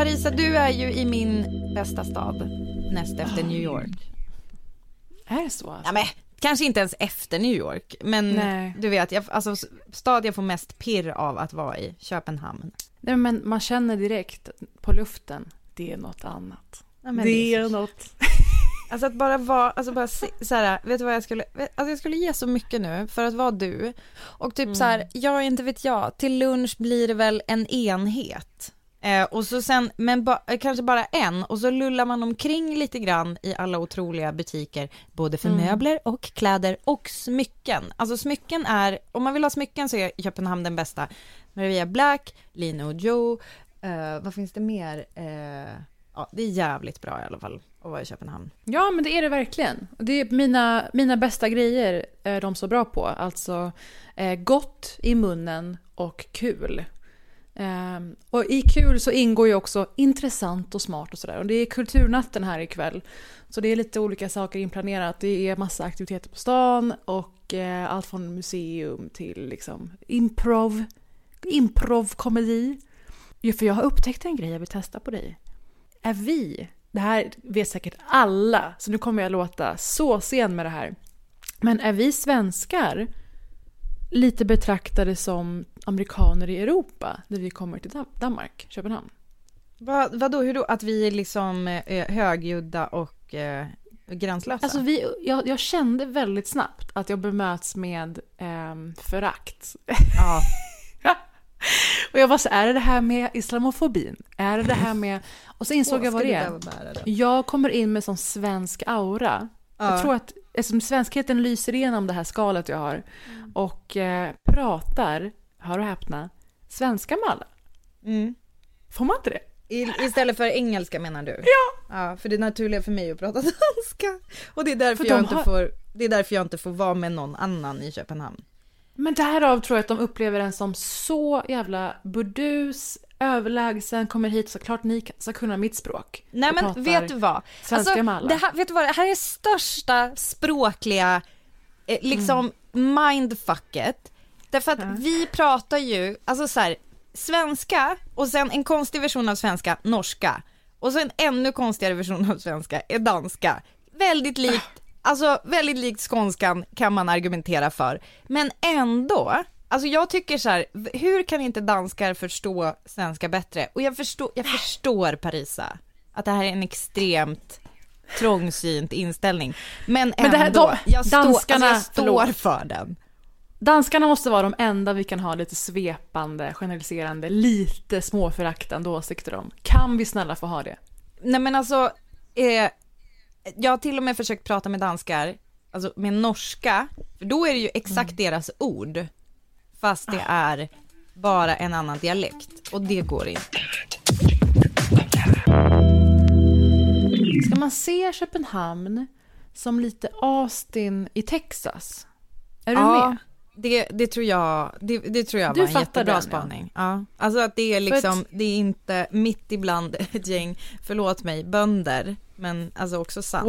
Parisa, du är ju i min bästa stad näst efter New York. Är det så? Ja, men, kanske inte ens efter New York, men Nej. du vet, jag, alltså, stad jag får mest pirr av att vara i, Köpenhamn. Nej, men man känner direkt på luften, det är något annat. Ja, det det är något. Alltså att bara vara, alltså bara se, så här, vet du vad jag skulle, alltså jag skulle ge så mycket nu för att vara du. Och typ så här, jag inte vet jag, till lunch blir det väl en enhet. Eh, och så sen, men ba, eh, kanske bara en, och så lullar man omkring lite grann i alla otroliga butiker, både för möbler och kläder och smycken. Alltså smycken är, om man vill ha smycken så är Köpenhamn den bästa. Maria Black, Lino Joe, eh, vad finns det mer? Eh, ja, det är jävligt bra i alla fall att vara i Köpenhamn. Ja, men det är det verkligen. Det är mina, mina bästa grejer är de så bra på. Alltså eh, gott i munnen och kul. Ehm, och i kul så ingår ju också intressant och smart och sådär. Och det är kulturnatten här ikväll. Så det är lite olika saker inplanerat. Det är massa aktiviteter på stan och eh, allt från museum till liksom improv, improvkomedi. Jo för jag har upptäckt en grej jag vill testa på dig. Är vi, det här vet säkert alla, så nu kommer jag låta så sen med det här. Men är vi svenskar lite betraktade som amerikaner i Europa när vi kommer till Danmark, Köpenhamn? Vad, vadå, hur då? Att vi är liksom eh, högljudda och eh, gränslösa? Alltså vi, jag, jag kände väldigt snabbt att jag bemöts med ehm, förakt. ja. Och jag var så är det det här med islamofobin? Är det det här med... Och så insåg jag vad det är. Jag kommer in med sån svensk aura. Ja. Jag tror att eftersom svenskheten lyser igenom det här skalet jag har och eh, pratar, hör och häpna, svenska med alla. Mm. Får man inte det? I, istället för engelska menar du? Ja! Ja, för det är naturligt för mig att prata danska. Och det är därför, För jag de inte har- får, det är därför jag inte får vara med någon annan i Köpenhamn. Men därav tror jag att de upplever en som så jävla burdus, överlägsen, kommer hit såklart ni ska kunna mitt språk. Nej men vet du vad? Svenska med alla. det här, vet du vad? Det här är största språkliga eh, liksom mindfucket. Därför att vi pratar ju, alltså så här, svenska och sen en konstig version av svenska, norska. Och så en ännu konstigare version av svenska är danska. Väldigt likt, alltså väldigt likt skånskan kan man argumentera för. Men ändå, alltså jag tycker så här, hur kan inte danskar förstå svenska bättre? Och jag förstår, jag förstår Parisa, att det här är en extremt trångsynt inställning. Men ändå, Men det här- de- jag, står, danskarna- alltså jag står förlåt. för den. Danskarna måste vara de enda vi kan ha lite svepande, generaliserande, lite småföraktande åsikter om. Kan vi snälla få ha det? Nej men alltså, eh, jag har till och med försökt prata med danskar, alltså med norska, för då är det ju exakt deras ord, fast det är bara en annan dialekt, och det går inte. Ska man se Köpenhamn som lite Austin i Texas. Är du ja, med? Det, det tror jag, det, det tror jag Du var en jättebra den, ja. spaning. Ja. Alltså att det är liksom, det är inte mitt ibland ett gäng, förlåt mig, bönder, men alltså också sant.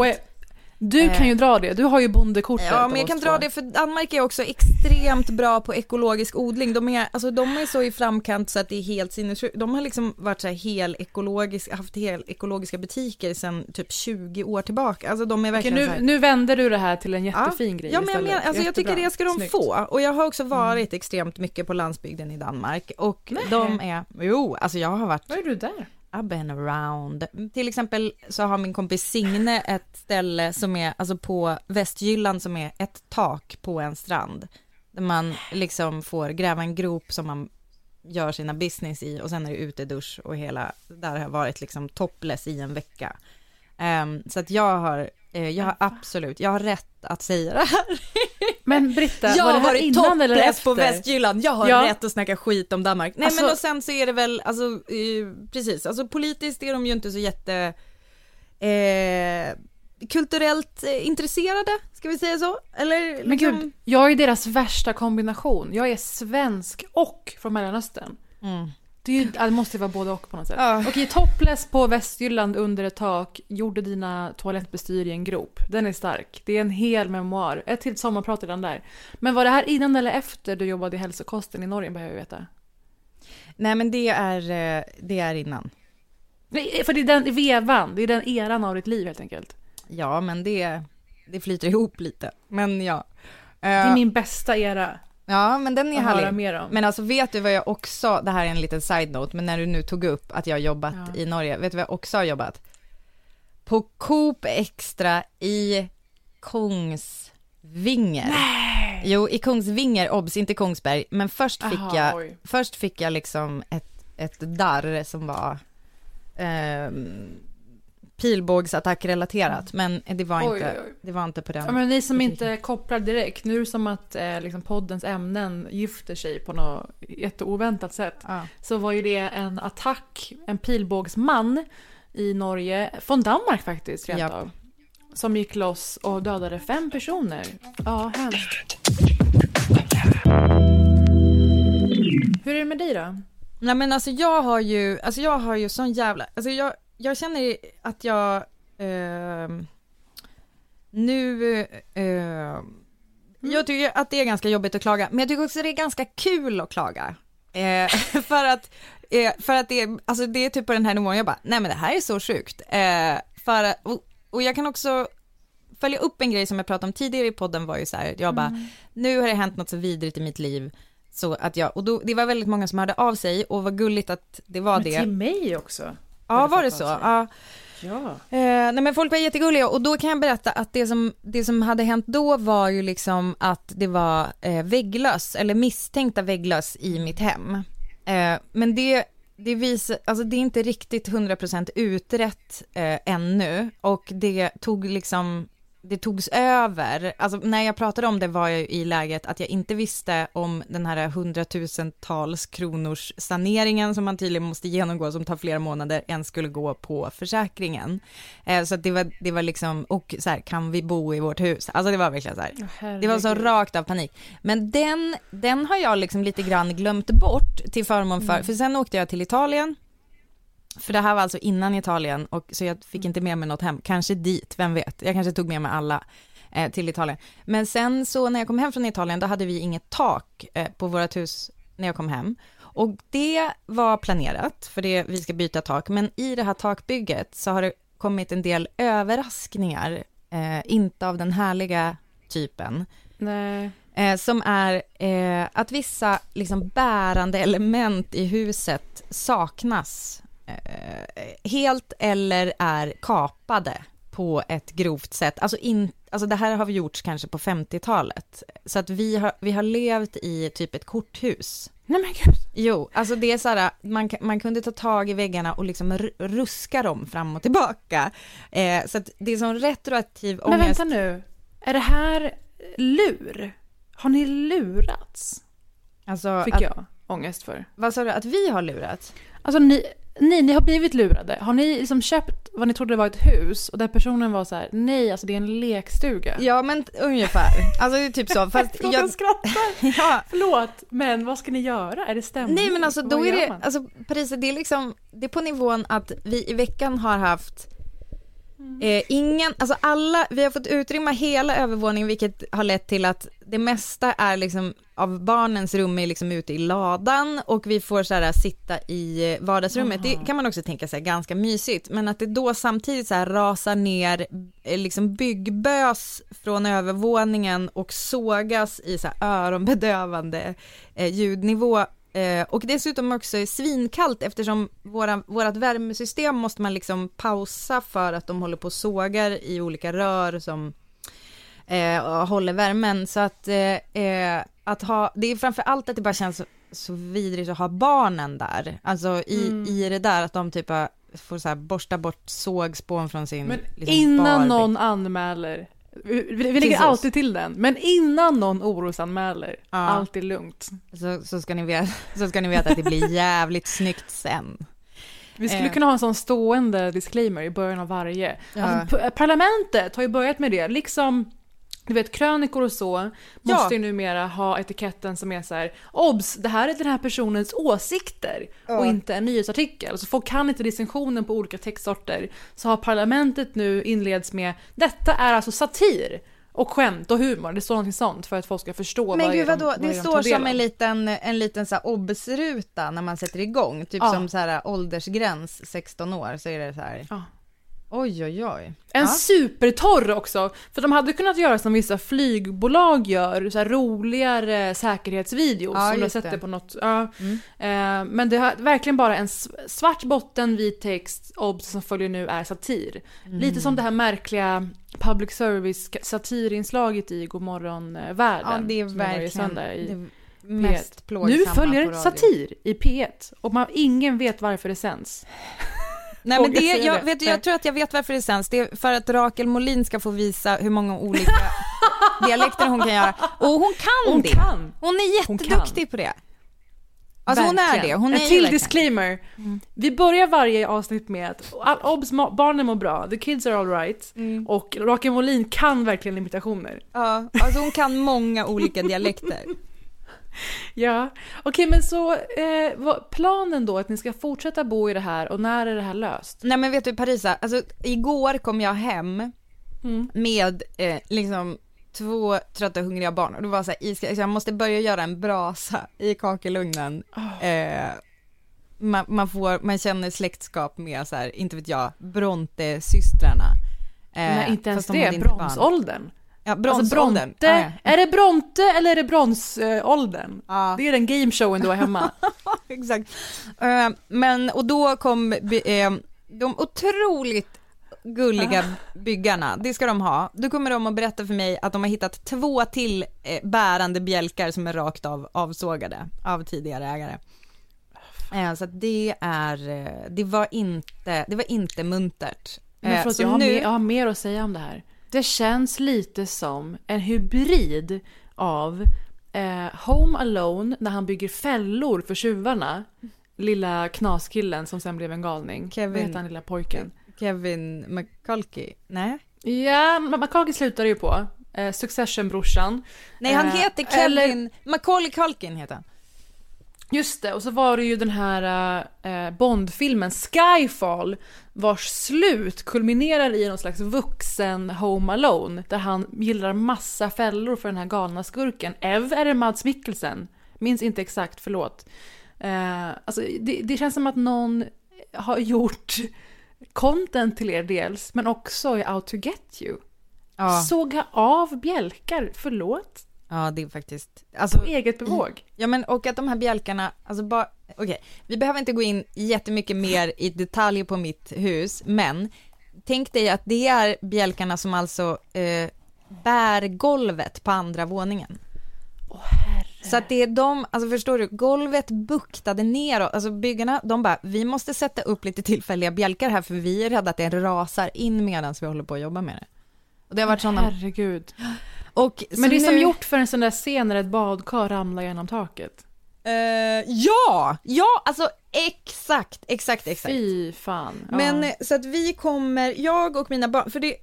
Eh, Du Eh. kan ju dra det, du har ju bondekortet Ja, men jag kan dra det för Danmark är också extremt bra på ekologisk odling. De är, alltså, de är så i framkant så att det är helt sinnessjukt. De har liksom varit så här hel ekologisk, haft hel ekologiska butiker sedan typ 20 år tillbaka. Alltså de är Okej, verkligen så nu, här, nu vänder du det här till en jättefin grej Ja, men jag, menar, alltså, jag tycker det ska de Snyggt. Mm. få. Och jag har också varit extremt mycket på landsbygden i Danmark. Och Nej. de är, jo, alltså jag har varit Vad är du där? I've been around. Mm, till exempel så har min kompis Signe ett ställe som är, alltså på Västjylland som är ett tak på en strand. Där man liksom får gräva en grop som man gör sina business i och sen är det utedusch och hela, där har jag varit liksom topless i en vecka. Um, så att jag har, jag har absolut, jag har rätt att säga det här. Men Britta, Jag var det har här varit innan eller efter? på Västjylland, jag har Ja. rätt att snacka skit om Danmark. Nej Alltså- men och sen så är det väl, alltså eh, precis, alltså politiskt är de ju inte så jätte eh, kulturellt eh, intresserade, ska vi säga så? Eller Men liksom- gud, jag är deras värsta kombination. Jag är svensk och från Mellanöstern. Mm. Det, ju, det måste vara både och på något sätt. Ja. Okej, topless på Västjylland under ett tak, gjorde dina toalettbestyr i en grop. Den är stark. Det är en hel memoar. Ett till sommarprat redan där. Men var det här innan eller efter du jobbade i hälsokosten i Norge behöver jag veta? Nej men det är, eh, det är innan. Nej, för det är den vevan, det är den eran av ditt liv helt enkelt. Ja men det, det flyter ihop lite, men ja. Det är Eh, min bästa era Ja men den är härlig. mer om. Men alltså vet du vad jag också, det här är en liten side-note, men när du nu tog upp att jag har jobbat Ja. i Norge, vet du vad jag också har jobbat? På Coop Extra i Kongsvinger. Nej! Jo, i Kongsvinger, obs, inte Kongsberg, men först fick Aha, jag, oj. först fick jag liksom ett, ett darr som var ehm, pilbågsattackrelaterat, men det var, Oj, inte, oj, oj. det var inte på den. Ja, men ni som inte kopplar direkt, nu är det som att eh, liksom poddens ämnen gifter sig på något jätteoväntat sätt. Ja. Så var ju det en attack, en pilbågsman i Norge, från Danmark faktiskt rent Japp. av. Som gick loss och dödade fem personer. Ja, hemskt. Hur är det med dig då? Nej men alltså jag har ju, alltså jag har ju sån jävla, alltså jag, jag känner att jag ehm, nu, ehm, jag tycker att det är ganska jobbigt att klaga, men jag tycker också att det är ganska kul att klaga. Eh, för att, eh, för att det, är- alltså det är typ på den här nivån, jag bara, nej men det här är så sjukt. Eh, för, och, och jag kan också följa upp en grej som jag pratade om tidigare i podden var ju så här, jag bara, nu har det hänt något så vidrigt i mitt liv, så att jag, och då, det var väldigt många som hörde av sig och vad gulligt att det var Men det. till mig också. Ja, var det så? Ja. Ja. Eh, nej men folk var jättegulliga och då kan jag berätta att det som, det som hade hänt då var ju liksom att det var eh, vägglöss, eller misstänkta vägglöss i mitt hem. Eh, men det, det visar, alltså det är inte riktigt 100% utrett eh, ännu och det tog liksom, det togs över, alltså när jag pratade om det var jag i läget att jag inte visste om den här hundratusentals kronors saneringen som man tydligen måste genomgå som tar flera månader ens skulle gå på försäkringen. Eh, så det var, det var liksom, och så här, kan vi bo i vårt hus? Alltså det var verkligen så här. Det var så rakt av panik. Men den, den har jag liksom lite grann glömt bort till förmån för, för sen åkte jag till Italien. För det här var alltså innan Italien och så jag fick inte med mig något hem, kanske dit, vem vet, jag kanske tog med mig alla eh, till Italien. Men sen så när jag kom hem från Italien, då hade vi inget tak eh, på vårt hus när jag kom hem. Och det var planerat, för det, vi ska byta tak, men i det här takbygget så har det kommit en del överraskningar, eh, inte av den härliga typen. Nej. Eh, som är eh, att vissa liksom bärande element i huset saknas helt eller är kapade på ett grovt sätt. Alltså, in, alltså det här har vi gjort kanske på 50-talet. Så att vi har, vi har levt i typ ett korthus. Nej men gud. Jo, alltså det är så här, man, man kunde ta tag i väggarna och liksom ru- ruska dem fram och tillbaka. Eh, så att det är sån retroaktiv Men ångest. vänta nu. Är det här lur? Har ni lurats? Alltså, Fick att, jag ångest för. Vad sa du, att vi har lurat? Alltså ni, ni, ni har blivit lurade. Har ni liksom köpt vad ni trodde var ett hus och där personen var så här, nej alltså det är en lekstuga. Ja men ungefär, alltså det är typ så. Fast jag skrattar. ja. Förlåt, men vad ska ni göra? Är det stämning? Nej men alltså då är det, alltså Parisa det är liksom, det är på nivån att vi i veckan har haft Mm. Eh, ingen, alltså alla, vi har fått utrymma hela övervåningen vilket har lett till att det mesta är liksom av barnens rum är liksom ute i ladan och vi får så här sitta i vardagsrummet. Aha. Det kan man också tänka sig ganska mysigt, men att det då samtidigt så här rasar ner eh, liksom byggbös från övervåningen och sågas i så här öronbedövande eh, ljudnivå Eh, och dessutom också är svinkallt eftersom våra, vårat värmesystem måste man liksom pausa för att de håller på och sågar i olika rör som eh, håller värmen. Så att, eh, eh, att ha, det är framför allt att det bara känns så, så vidrigt att ha barnen där. Alltså i, mm. i det där att de typ får så här borsta bort sågspån från sin Men liksom, innan Barbie. någon anmäler vi, vi lägger alltid till den, men innan någon orosanmäler, ja. allt är lugnt. Så, så, ska ni veta, så ska ni veta att det blir jävligt snyggt sen. Vi skulle eh. kunna ha en sån stående disclaimer i början av varje. Ja. Alltså, parlamentet har ju börjat med det, liksom du vet krönikor och så måste ja. ju numera ha etiketten som är så här: obs, det här är den här personens åsikter ja. och inte en nyhetsartikel. Så folk kan inte distinktionen på olika textsorter. Så har parlamentet nu inleds med, detta är alltså satir och skämt och humor, det står någonting sånt för att folk ska förstå Men vad gud vadå, de, det står som en liten, en liten så obs-ruta när man sätter igång, typ ja. som så här åldersgräns 16 år så är det så här. Oj, oj, oj. En ja. supertorr också. För de hade kunnat göra som vissa flygbolag gör, så roligare säkerhetsvideos. Ja, som du det. på något. Ja. Mm. Eh, men det har verkligen bara en svart botten, vit text, obs som följer nu är satir. Mm. Lite som det här märkliga public service satirinslaget i Godmorgon-världen. Ja, det är verkligen det mest plågsamma Nu följer satir i P1 och man, ingen vet varför det sänds. Nej men det, jag, vet, jag tror att jag vet varför det sänds. Det är för att Rakel Molin ska få visa hur många olika dialekter hon kan göra. Och hon kan hon det. Kan. Hon är jätteduktig hon på det. Alltså hon är det. Hon är en till disclaimer. Mm. Vi börjar varje avsnitt med att obs, barnen mår bra, the kids are alright mm. och Rakel Molin kan verkligen imitationer. Ja, alltså hon kan många olika dialekter. ja, okej okay, men så eh, planen då att ni ska fortsätta bo i det här och när är det här löst? Nej men vet du Parisa, alltså igår kom jag hem mm. med eh, liksom två trötta hungriga barn och det var så här, iska, jag måste börja göra en brasa i kakelugnen. Oh. Eh, man, man, får, man känner släktskap med så här, inte vet jag, Bronte-systrarna. Eh, Nej inte ens det, bronsåldern. Ja, bronsåldern. Alltså ah, ja. Är det Bronte eller är det bronsåldern? Ah. Det är den gameshowen du har hemma. Exakt. Uh, men, och då kom uh, de otroligt gulliga ah. byggarna, det ska de ha. Då kommer de att berätta för mig att de har hittat två till eh, bärande bjälkar som är rakt av avsågade av tidigare ägare. Eh, så det är, eh, det var inte, det var inte muntert. Men förlåt, jag, har nu... mer, jag har mer att säga om det här. Det känns lite som en hybrid av eh, Home Alone när han bygger fällor för tjuvarna. Lilla knaskillen som sen blev en galning. Kevin, Vad heter han lilla pojken? Kevin McCulkey? Nej? Ja, McCulkey slutar ju på. Eh, Succession-brorsan. Nej, han eh, heter Kevin... Eller... Macaulay Culkin heter han. Just det, och så var det ju den här eh, Bondfilmen Skyfall vars slut kulminerar i någon slags vuxen Home Alone där han gillar massa fällor för den här galna skurken. Ev är det Mads Mikkelsen? Minns inte exakt, förlåt. Eh, alltså, det, det, känns som att någon har gjort content till er dels, men också är out to get you. Ja. Såga av bjälkar, förlåt. Ja, det är faktiskt... Alltså, på eget bevåg. Ja, men och att de här bjälkarna, alltså bara, okej, okay, vi behöver inte gå in jättemycket mer i detalj på mitt hus, men tänk dig att det är bjälkarna som alltså eh, bär golvet på andra våningen. Herre. Så att det är de, alltså förstår du, golvet buktade neråt, alltså byggarna, de bara, vi måste sätta upp lite tillfälliga bjälkar här för vi är rädda att det rasar in medan vi håller på att jobba med det. Och det har varit sådana... Herregud. Och, Men det är nu... som gjort för en sån där scen när ett badkar ramlar genom taket. Uh, ja, ja, alltså Exakt, exakt, exakt. Fy fan. Ja. Men eh, så att vi kommer, jag och mina barn, för det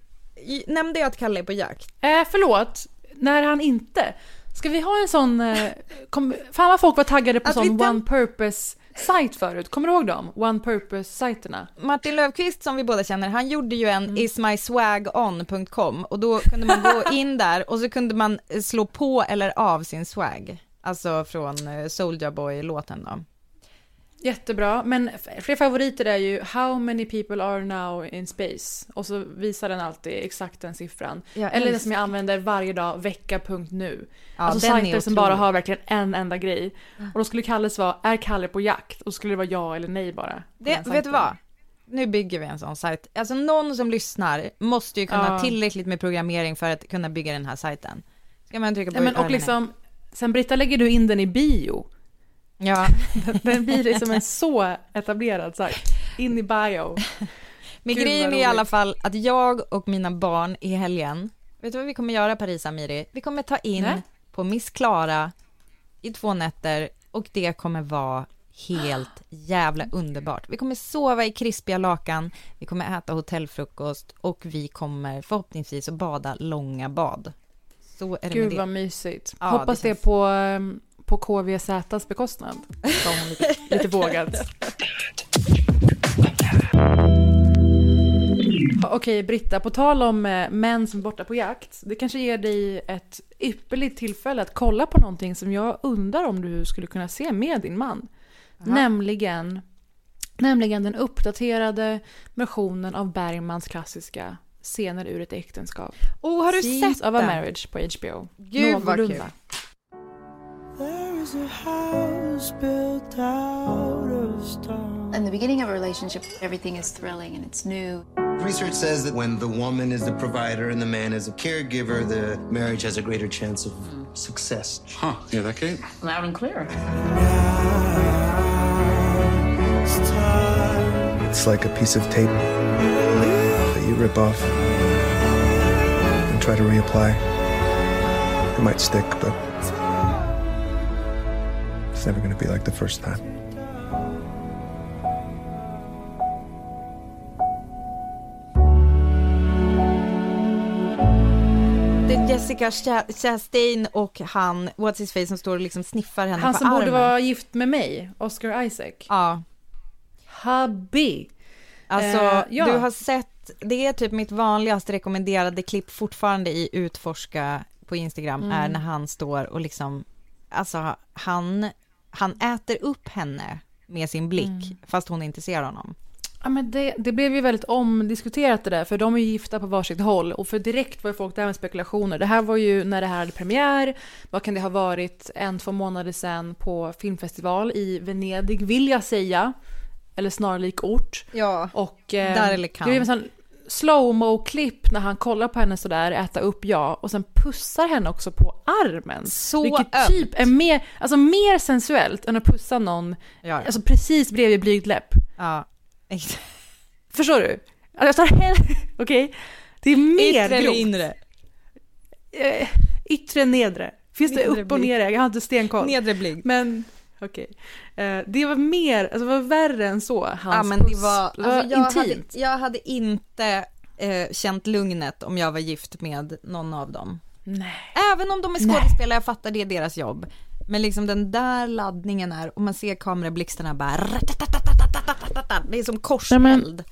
nämnde jag att Kalle är på jakt? Eh, förlåt, när han inte. Ska vi ha en sån... Eh, kom, fan vad folk var taggade på Att sån one purpose sajt förut. Kommer du ihåg dem? One purpose-sajterna. Martin Löfqvist som vi båda känner, han gjorde ju en Mm. ismyswagon.com och då kunde man gå in där och så kunde man slå på eller av sin swag. Alltså från eh, Soulja Boy-låten då. Jättebra, men fler favoriter är ju How many people are now in space? Och så visar den alltid exakt den siffran. Jag Eller älskar- som jag använder varje dag, vecka.nu. Ja, alltså den sajter som bara har verkligen en enda grej. Och då skulle Kalle svara, är Kalle på jakt? Och så skulle det vara ja eller nej bara. Det, den vet du vad? Nu bygger vi en sån sajt. Alltså någon som lyssnar måste ju kunna Ja. tillräckligt med programmering för att kunna bygga den här sajten. Ska man trycka på Nej, men, och liksom, sen Britta lägger du in den i bio. Ja, Den blir liksom en så etablerad sajt. In i bio. men Gud, grejen är i alla fall att jag och mina barn i helgen, vet du vad vi kommer göra Paris Amiri? Vi kommer ta in Nej. på Miss Klara i två nätter och det kommer vara helt jävla underbart. Vi kommer sova i krispiga lakan, vi kommer äta hotellfrukost och vi kommer förhoppningsvis att bada långa bad. Så är det med Gud det. vad mysigt. Ja, Hoppas det det, känns- på, ehm, på KVZs bekostnad. Sa hon lite, lite vågat. Okej Britta, på tal om eh, män som är borta på jakt. Det kanske ger dig ett ypperligt tillfälle att kolla på någonting som jag undrar om du skulle kunna se med din man. Nämligen, nämligen den uppdaterade versionen av Bergmans klassiska Scener ur ett äktenskap. Oh, har du Scenes sett of a den? marriage på HBO. Gud, vad Någorlunda. kul. In the beginning of a relationship, everything is thrilling and it's new. Research says that when the woman is the provider and the man is a caregiver, the marriage has a greater chance of success. Huh, yeah, that Kate? Loud and clear. It's. It's like a piece of tape that you rip off and try to reapply. It might stick, but it's never going to be like the first time. Det är Jessica Cha- Chastain och han, what's his face, som står och liksom sniffar henne Han på som armen. borde vara gift med mig, Oscar Isaac. Ja, Hubby! alltså Eh, ja. du har sett, det är typ mitt vanligaste rekommenderade klipp fortfarande i Utforska på Instagram, Mm. är när han står och liksom, alltså han, han äter upp henne med sin blick, Mm. fast hon inte ser honom. Ja, men det, det blev ju väldigt omdiskuterat det där, för de är ju gifta på varsitt håll. Och för direkt var ju folk där med spekulationer. Det här var ju när det här hade premiär. Vad kan det ha varit? En, två månader sedan på filmfestival i Venedig, vill jag säga. Eller snarlik ort. Ja. Och eh, Där eller det blev en sån slowmo-klipp när han kollar på henne sådär, äta upp ja, och sen pussar henne också på armen. Så Vilket ömt. typ är mer, alltså mer sensuellt än att pussa någon, Ja, ja. alltså precis bredvid blygdläpp. ja. exakt. Förstår du? Alltså, jag tar hellre, okej? Det är mer Yttre eller grovt. inre? Eh, yttre, nedre. Finns det Nedre upp och blyg. nere? Jag har inte stenkoll. Nedre blyg. Men Okej. Okay. det var mer, alltså det var värre än så. Hans ja, men det var, alltså jag, intimt. Hade, jag hade inte eh, känt lugnet om jag var gift med någon av dem. Nej. Även om de är skådespelare, jag fattar det är deras jobb. Men liksom den där laddningen är, och man ser kamerablixtarna bara Det är som korseld.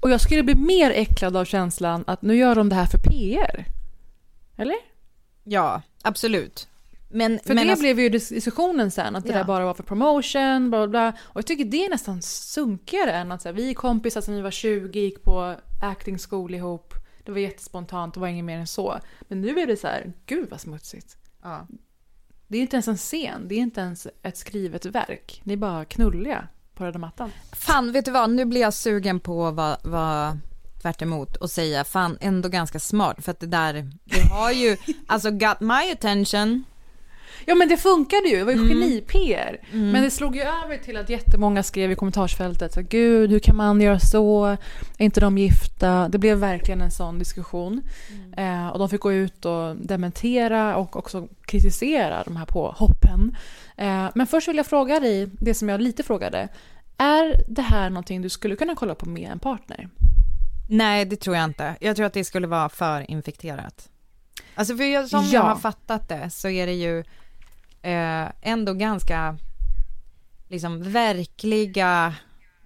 Och jag skulle bli mer äcklad av känslan att nu gör de det här för PR. Eller? Ja, absolut. Men, För men det alltså, blev ju dis- diskussionen sen, att det Ja. där bara var för promotion, bla bla bla. Och jag tycker det är nästan sunkigare än att så här, vi är kompisar sen vi var 20, gick på acting school ihop. Det var jättespontant, det var inget mer än så. Men nu är det så här, gud vad smutsigt. ja. Det är inte ens en scen, det är inte ens ett skrivet verk. Ni är bara knulliga på röda mattan. Fan, vet du vad? Nu blir jag sugen på vad, vad tvärt emot och säga fan ändå ganska smart för att det där, det har ju, alltså got my attention. Ja men det funkade ju, det var ju Mm. geni-PR. Men det slog ju över till att jättemånga skrev i kommentarsfältet så gud hur kan man göra så? Är inte de gifta? Det blev verkligen en sån diskussion. Eh, och de fick gå ut och dementera och också kritisera de här påhoppen. Eh, men först vill jag fråga dig, det som jag lite frågade. Är det här någonting du skulle kunna kolla på med en partner? Nej, det tror jag inte. Jag tror att det skulle vara för infekterat. Alltså för jag, som jag Ja. har fattat det så är det ju eh, ändå ganska liksom verkliga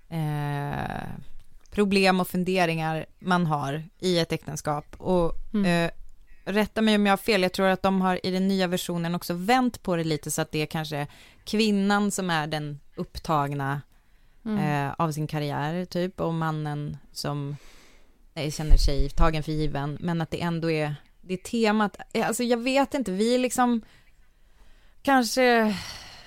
eh, problem och funderingar man har i ett äktenskap. Och Mm. eh, rätta mig om jag har fel, jag tror att de har i den nya versionen också vänt på det lite så att det är kanske kvinnan som är den upptagna Mm. eh, av sin karriär typ och mannen som eh, känner sig tagen för given men att det ändå är det temat, eh, alltså jag vet inte, vi liksom kanske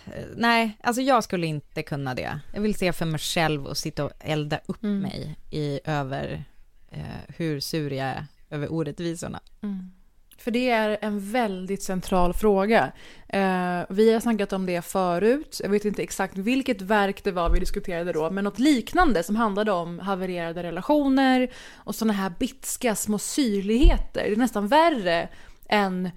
eh, Nej, alltså jag skulle inte kunna det. Jag vill se för mig själv och sitta och elda upp Mm. mig i över eh, hur sur jag är över orättvisorna. Mm. För det är en väldigt central fråga. Eh, vi har snackat om det förut. Jag vet inte exakt vilket verk det var vi diskuterade då, men något liknande som handlade om havererade relationer och sådana här bitska små syrligheter. Det är nästan värre än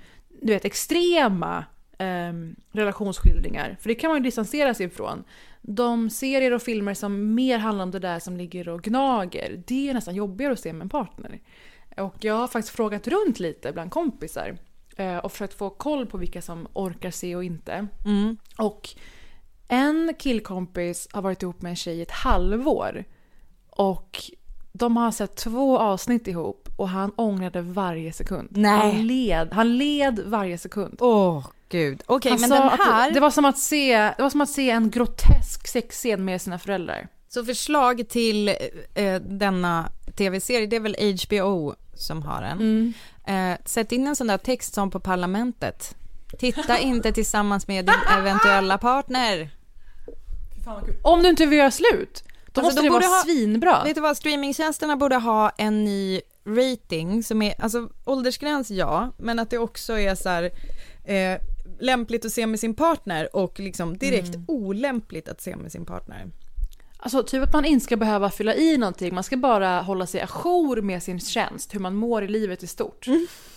du vet, extrema eh, relationsskildringar. För det kan man ju distansera sig ifrån. De serier och filmer som mer handlar om det där som ligger och gnager, det är nästan jobbigare att se med en partner. Och jag har faktiskt frågat runt lite bland kompisar eh, och försökt få koll på vilka som orkar se och inte. Mm. Och en killkompis har varit ihop med en tjej i ett halvår. Och de har sett två avsnitt ihop och han ångrade varje sekund. Nej. Han led, han led varje sekund. Åh gud, okej Han men den här, det, var som att se, det var som att se en grotesk sexscen med sina föräldrar. så förslag till eh, denna tv-serie, det är väl HBO som har den. Mm. Eh, sätt in en sån där text som på parlamentet. Titta inte tillsammans med din eventuella partner. Om du inte vill göra slut, då Alltså, måste de det vara ha- svinbra. Vet du vad, streamingtjänsterna borde ha en ny rating som är, alltså åldersgräns ja, men att det också är så här eh, lämpligt att se med sin partner och liksom direkt Mm. olämpligt att se med sin partner. Alltså typ att man inte ska behöva fylla i någonting, man ska bara hålla sig ajour med sin tjänst, hur man mår i livet i stort.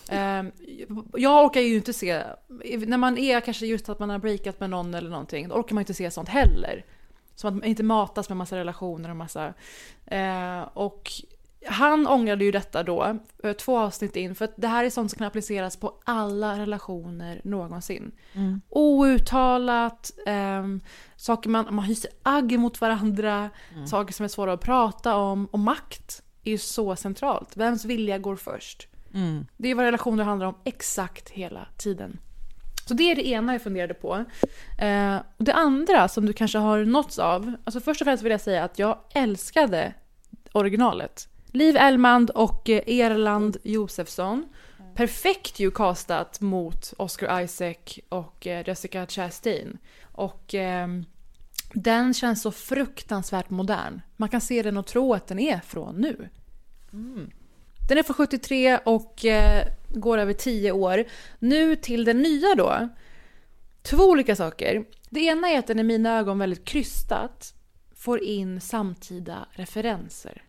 Ehm, jag orkar ju inte se, när man är kanske just att man har breakat med någon eller någonting, då orkar man inte se sånt heller. Som att man inte matas med massa relationer och massa... Eh, och han ångrade ju detta då, eh, två avsnitt in, för att det här är sånt som kan appliceras på alla relationer någonsin. Outtalat, ehm, saker man, man hyser agg mot varandra, saker som är svåra att prata om. Och makt är ju så centralt. Vems vilja går först? Mm. Det är vad relationer handlar om exakt hela tiden. Så det är det ena jag funderade på. Eh, och det andra som du kanske har nåtts av. Alltså först och främst vill jag säga att jag älskade originalet. Liv Elmand och eh, Erland Josefsson. Perfekt ju castat mot Oscar Isaac och eh, Jessica Chastain. Och ehm, den känns så fruktansvärt modern. Man kan se den och tro att den är från nu. Den är från 73 och eh, går över 10 år. Nu till den nya då. Två olika saker. Det ena är att den i mina ögon väldigt krystat får in samtida referenser.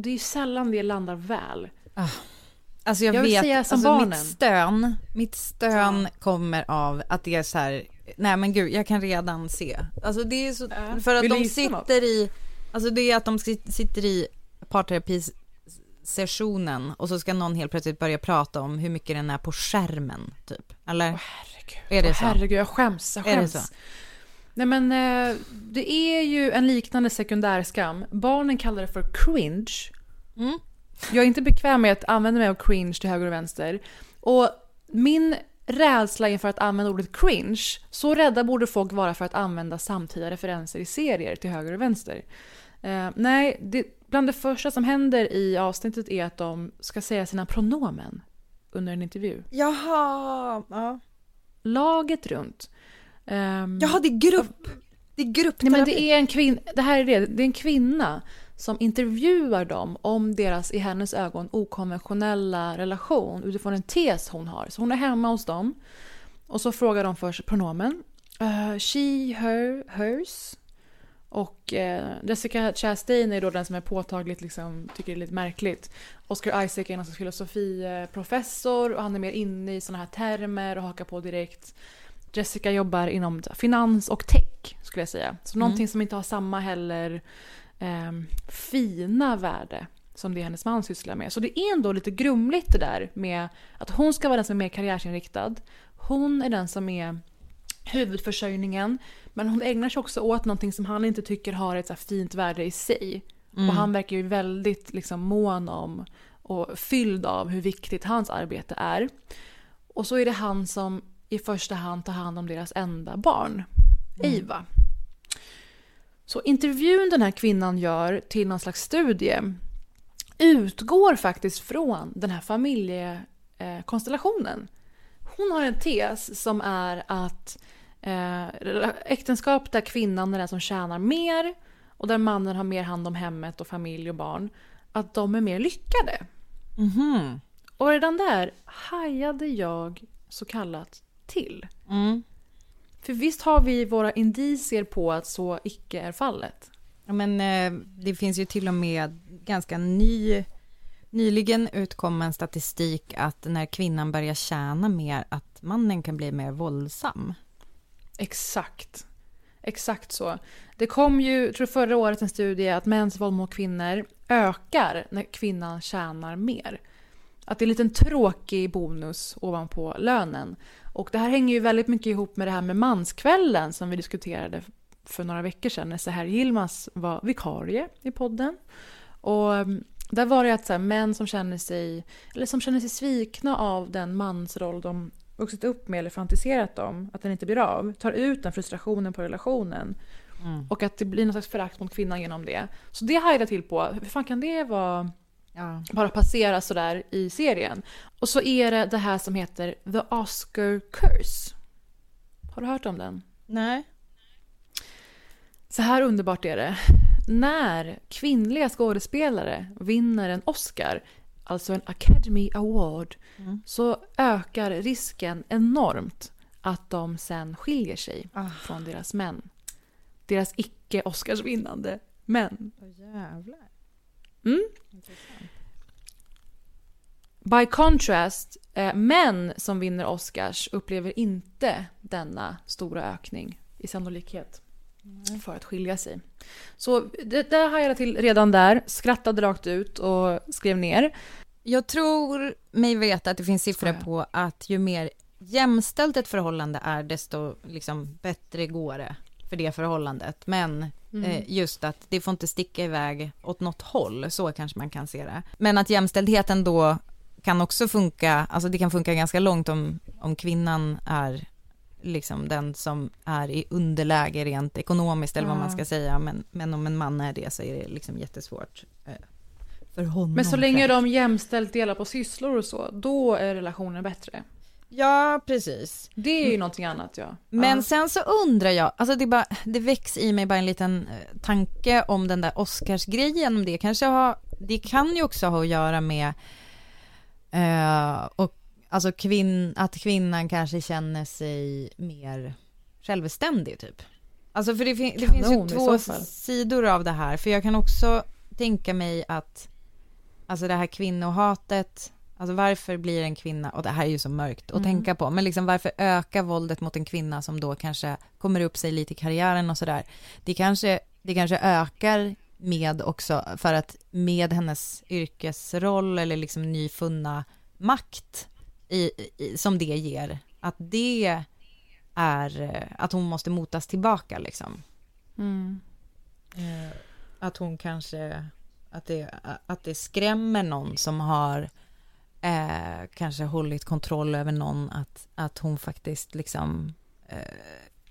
Och det är ju sällan det landar väl. Alltså jag, Jag vet, säga som alltså barnen. mitt stön, mitt stön kommer av att det är så här, nej men gud, jag kan redan se. Alltså det är så, Ja. för att de gissa något? sitter i, alltså det är att de sit- sitter i parterapisessionen och så ska någon helt plötsligt börja prata om hur mycket den är på skärmen, typ. Eller? Herregud. Är det Åh, så? Herregud, jag skäms. Jag Är det skäms. så? Nej men eh, det är ju en liknande sekundärskam. Barnen kallar det för cringe. Mm. Jag är inte bekväm med att använda mig av cringe till höger och vänster. Och min rädsla inför att använda ordet cringe, så rädda borde folk vara för att använda samtida referenser i serier till höger och vänster. Eh, nej, det, bland det första som händer i avsnittet är att de ska säga sina pronomen under en intervju. Jaha, ja. Laget runt. Ehm, Jaha, det är grupp. Det är gruppterapi. Nej, men det är en kvinna, det här är det, det är en kvinna som intervjuar dem om deras i hennes ögon okonventionella relation utifrån en tes hon har. Så hon är hemma hos dem och så frågar de först pronomen. Eh, she, her, hers. Och eh, Jessica Chastain är då den som är påtagligt liksom, tycker det är lite märkligt. Oscar Isaac är någon slags filosofiprofessor och han är mer inne i såna här termer och hakar på direkt. Jessica jobbar inom finans och tech skulle jag säga. Så någonting som inte har samma heller ehm, fina värde som det hennes man sysslar med. Så det är ändå lite grumligt det där med att hon ska vara den som är mer karriärsinriktad. Hon är den som är huvudförsörjningen. Men hon ägnar sig också åt någonting som han inte tycker har ett så fint värde i sig. Och han verkar ju väldigt liksom mån om och fylld av hur viktigt hans arbete är. Och så är det han som i första hand tar hand om deras enda barn, Eva. Så intervjun den här kvinnan gör till någon slags studie utgår faktiskt från den här familjekonstellationen. Hon har en tes som är att eh, äktenskap där kvinnan är den som tjänar mer och där mannen har mer hand om hemmet och familj och barn, att de är mer lyckade. Mhm. Och redan där hajade jag så kallat till. Mm. För visst har vi våra indicier på att så icke är fallet. Ja, men eh, det finns ju till och med ganska ny, nyligen utkommen statistik att när kvinnan börjar tjäna mer, att mannen kan bli mer våldsam. Exakt. Exakt så. Det kom ju, jag tror förra året, en studie att mäns våld mot kvinnor ökar när kvinnan tjänar mer. Att det är en liten tråkig bonus ovanpå lönen. Och det här hänger ju väldigt mycket ihop med det här med manskvällen som vi diskuterade för några veckor sedan när Seher Yilmaz var vikarie i podden. Och mm, där var det att så här, män som känner sig, eller som känner sig svikna av den mansroll de vuxit upp med eller fantiserat om, att den inte blir av, tar ut den frustrationen på relationen. Och att det blir någon slags förakt mot kvinnan genom det. Så det hajade jag till på. Hur fan kan det vara Ja. bara passera sådär i serien? Och så är det det här som heter The Oscar Curse. Har du hört om den? Nej. Så här underbart är det. När kvinnliga skådespelare vinner en Oscar, alltså en Academy Award, så ökar risken enormt att de sen skiljer sig från deras män. Deras icke-Oscarsvinnande män. jävlar. Mm. By contrast, eh, män som vinner Oscars upplever inte denna stora ökning i sannolikhet för att skilja sig. Så det där hajade jag till redan där, skrattade rakt ut och skrev ner. Jag tror mig veta att det finns siffror på att ju mer jämställt ett förhållande är, desto liksom bättre går det för det förhållandet. Men eh, just att det får inte sticka iväg åt något håll, så kanske man kan se det. Men att jämställdheten då kan också funka, alltså det kan funka ganska långt om, om kvinnan är liksom den som är i underläge rent ekonomiskt eller vad man ska säga. Men, men om en man är det så är det liksom jättesvårt eh, för honom. Men så länge de jämställt delar på sysslor och så, då är relationen bättre. Ja, precis. Det är ju någonting annat ja. Men ja. sen så undrar jag, alltså det, bara, det väcks i mig bara en liten eh, tanke om den där Oscarsgrejen. om Det kanske har, det kan ju också ha att göra med eh, och, alltså kvinn, att kvinnan kanske känner sig mer självständig typ. Alltså för det, fin- det finns ju två sidor av det här. För jag kan också tänka mig att, alltså det här kvinnohatet, alltså varför blir en kvinna, och det här är ju så mörkt att tänka på, men liksom varför ökar våldet mot en kvinna som då kanske kommer upp sig lite i karriären och sådär. Det kanske, det kanske ökar med också, för att med hennes yrkesroll eller liksom nyfunna makt i, i, som det ger, att det är eh, att hon måste motas tillbaka liksom. Mm. Eh, att hon kanske, att det, att det skrämmer någon som har eh, kanske hållit kontroll över någon, att, att hon faktiskt liksom eh,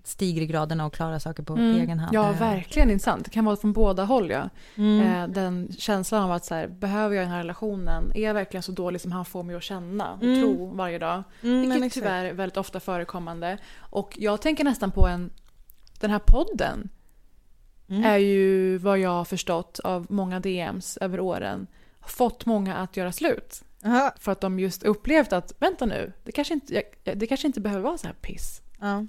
stiger i graderna och klarar saker på egen hand. Ja, verkligen intressant. Det kan vara från båda håll ja. Mm. Eh, den känslan av att så här, behöver jag den här relationen? Är jag verkligen så dålig som han får mig att känna och Mm. tro varje dag? Mm, men Vilket exakt. tyvärr är väldigt ofta förekommande. Och jag tänker nästan på en, den här podden. Mm. Är ju vad jag har förstått av många DMs över åren. Har fått många att göra slut. Aha. För att de just upplevt att, vänta nu, det kanske inte, jag, det kanske inte behöver vara så här piss. Ja.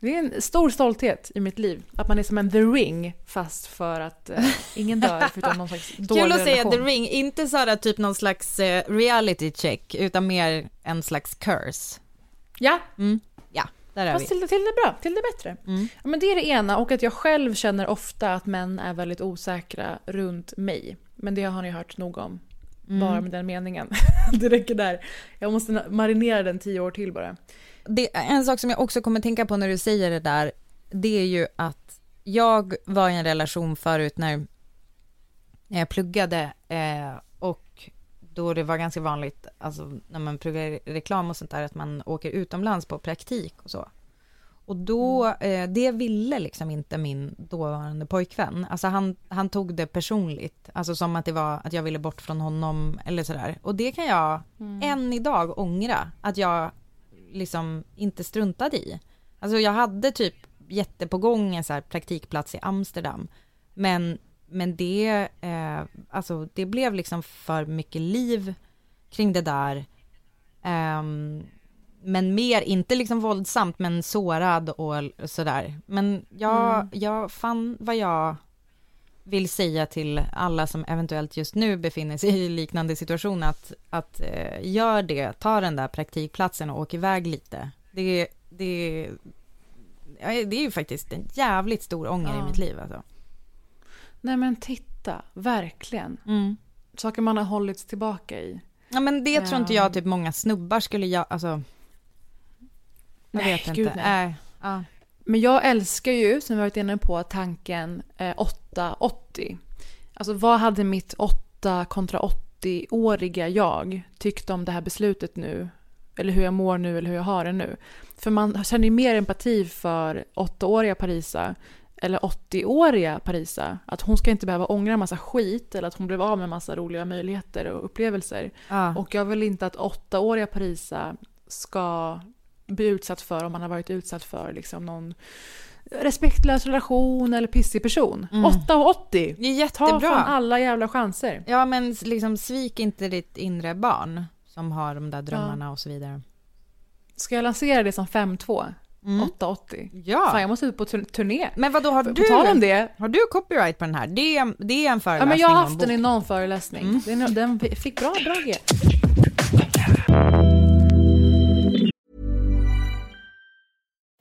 Det är en stor stolthet i mitt liv. Att man är som en The Ring fast för att eh, ingen dör förutom någon slags dålig Kul att säga relation. The Ring, inte så här typ någon slags eh, reality check, utan mer en slags curse. Ja, Mm. Ja. Där är Fast vi. till, till det bra, till det bättre. Mm. Ja, men det är det ena och att jag själv känner ofta att män är väldigt osäkra runt mig. Men det har ni hört nog om. Mm. Bara med den meningen. det räcker där. Jag måste marinera den tio år till bara. Det, en sak som jag också kommer tänka på när du säger det där, det är ju att jag var i en relation förut när, när jag pluggade eh, och då det var ganska vanligt, alltså när man pluggar reklam och sånt där, att man åker utomlands på praktik och så. Och då, eh, det ville liksom inte min dåvarande pojkvän. Alltså han, han tog det personligt, alltså som att det var att jag ville bort från honom eller sådär. Och det kan jag än idag ångra, att jag liksom inte struntade i. Alltså jag hade typ jätte på gång en så här praktikplats i Amsterdam. Men, men det, eh, alltså det blev liksom för mycket liv kring det där. Ehm, men mer, inte liksom våldsamt, men sårad och sådär. Men jag, jag fann vad jag vill säga till alla som eventuellt just nu befinner sig i liknande situation att, att eh, gör det, ta den där praktikplatsen och åk iväg lite. Det, det, det är ju faktiskt en jävligt stor ånger i Ja. mitt liv alltså. Nej men titta, verkligen. Mm. Saker man har hållits tillbaka i. Ja men det tror inte Ja. jag typ många snubbar skulle jag, alltså. Jag Nej, vet gud, inte. nej. Nej. Ja. Men jag älskar ju, som vi varit inne på, tanken eh, 880. Alltså vad hade mitt 8 kontra 80-åriga jag tyckt om det här beslutet nu? Eller hur jag mår nu eller hur jag har det nu. För man känner ju mer empati för 8-åriga Parisa eller 80-åriga Parisa. Att hon ska inte behöva ångra en massa skit eller att hon blev av med en massa roliga möjligheter och upplevelser. Ja. Och jag vill inte att 8-åriga Parisa ska bli utsatt för om man har varit utsatt för liksom någon respektlös relation eller pissig person. Mm. 8 och 80! Det är Ta jättebra. fan alla jävla chanser. Ja men liksom svik inte ditt inre barn som har de där drömmarna och så vidare. Ska jag lansera det som 5-2? Mm. 880? Ja. Fan jag måste ut på tur- turné. Men vad då har du? tal om det. Har du copyright på den här? Det är, det är en Ja, föreläsning men jag har haft den i någon föreläsning. Mm. Den, den fick bra, bra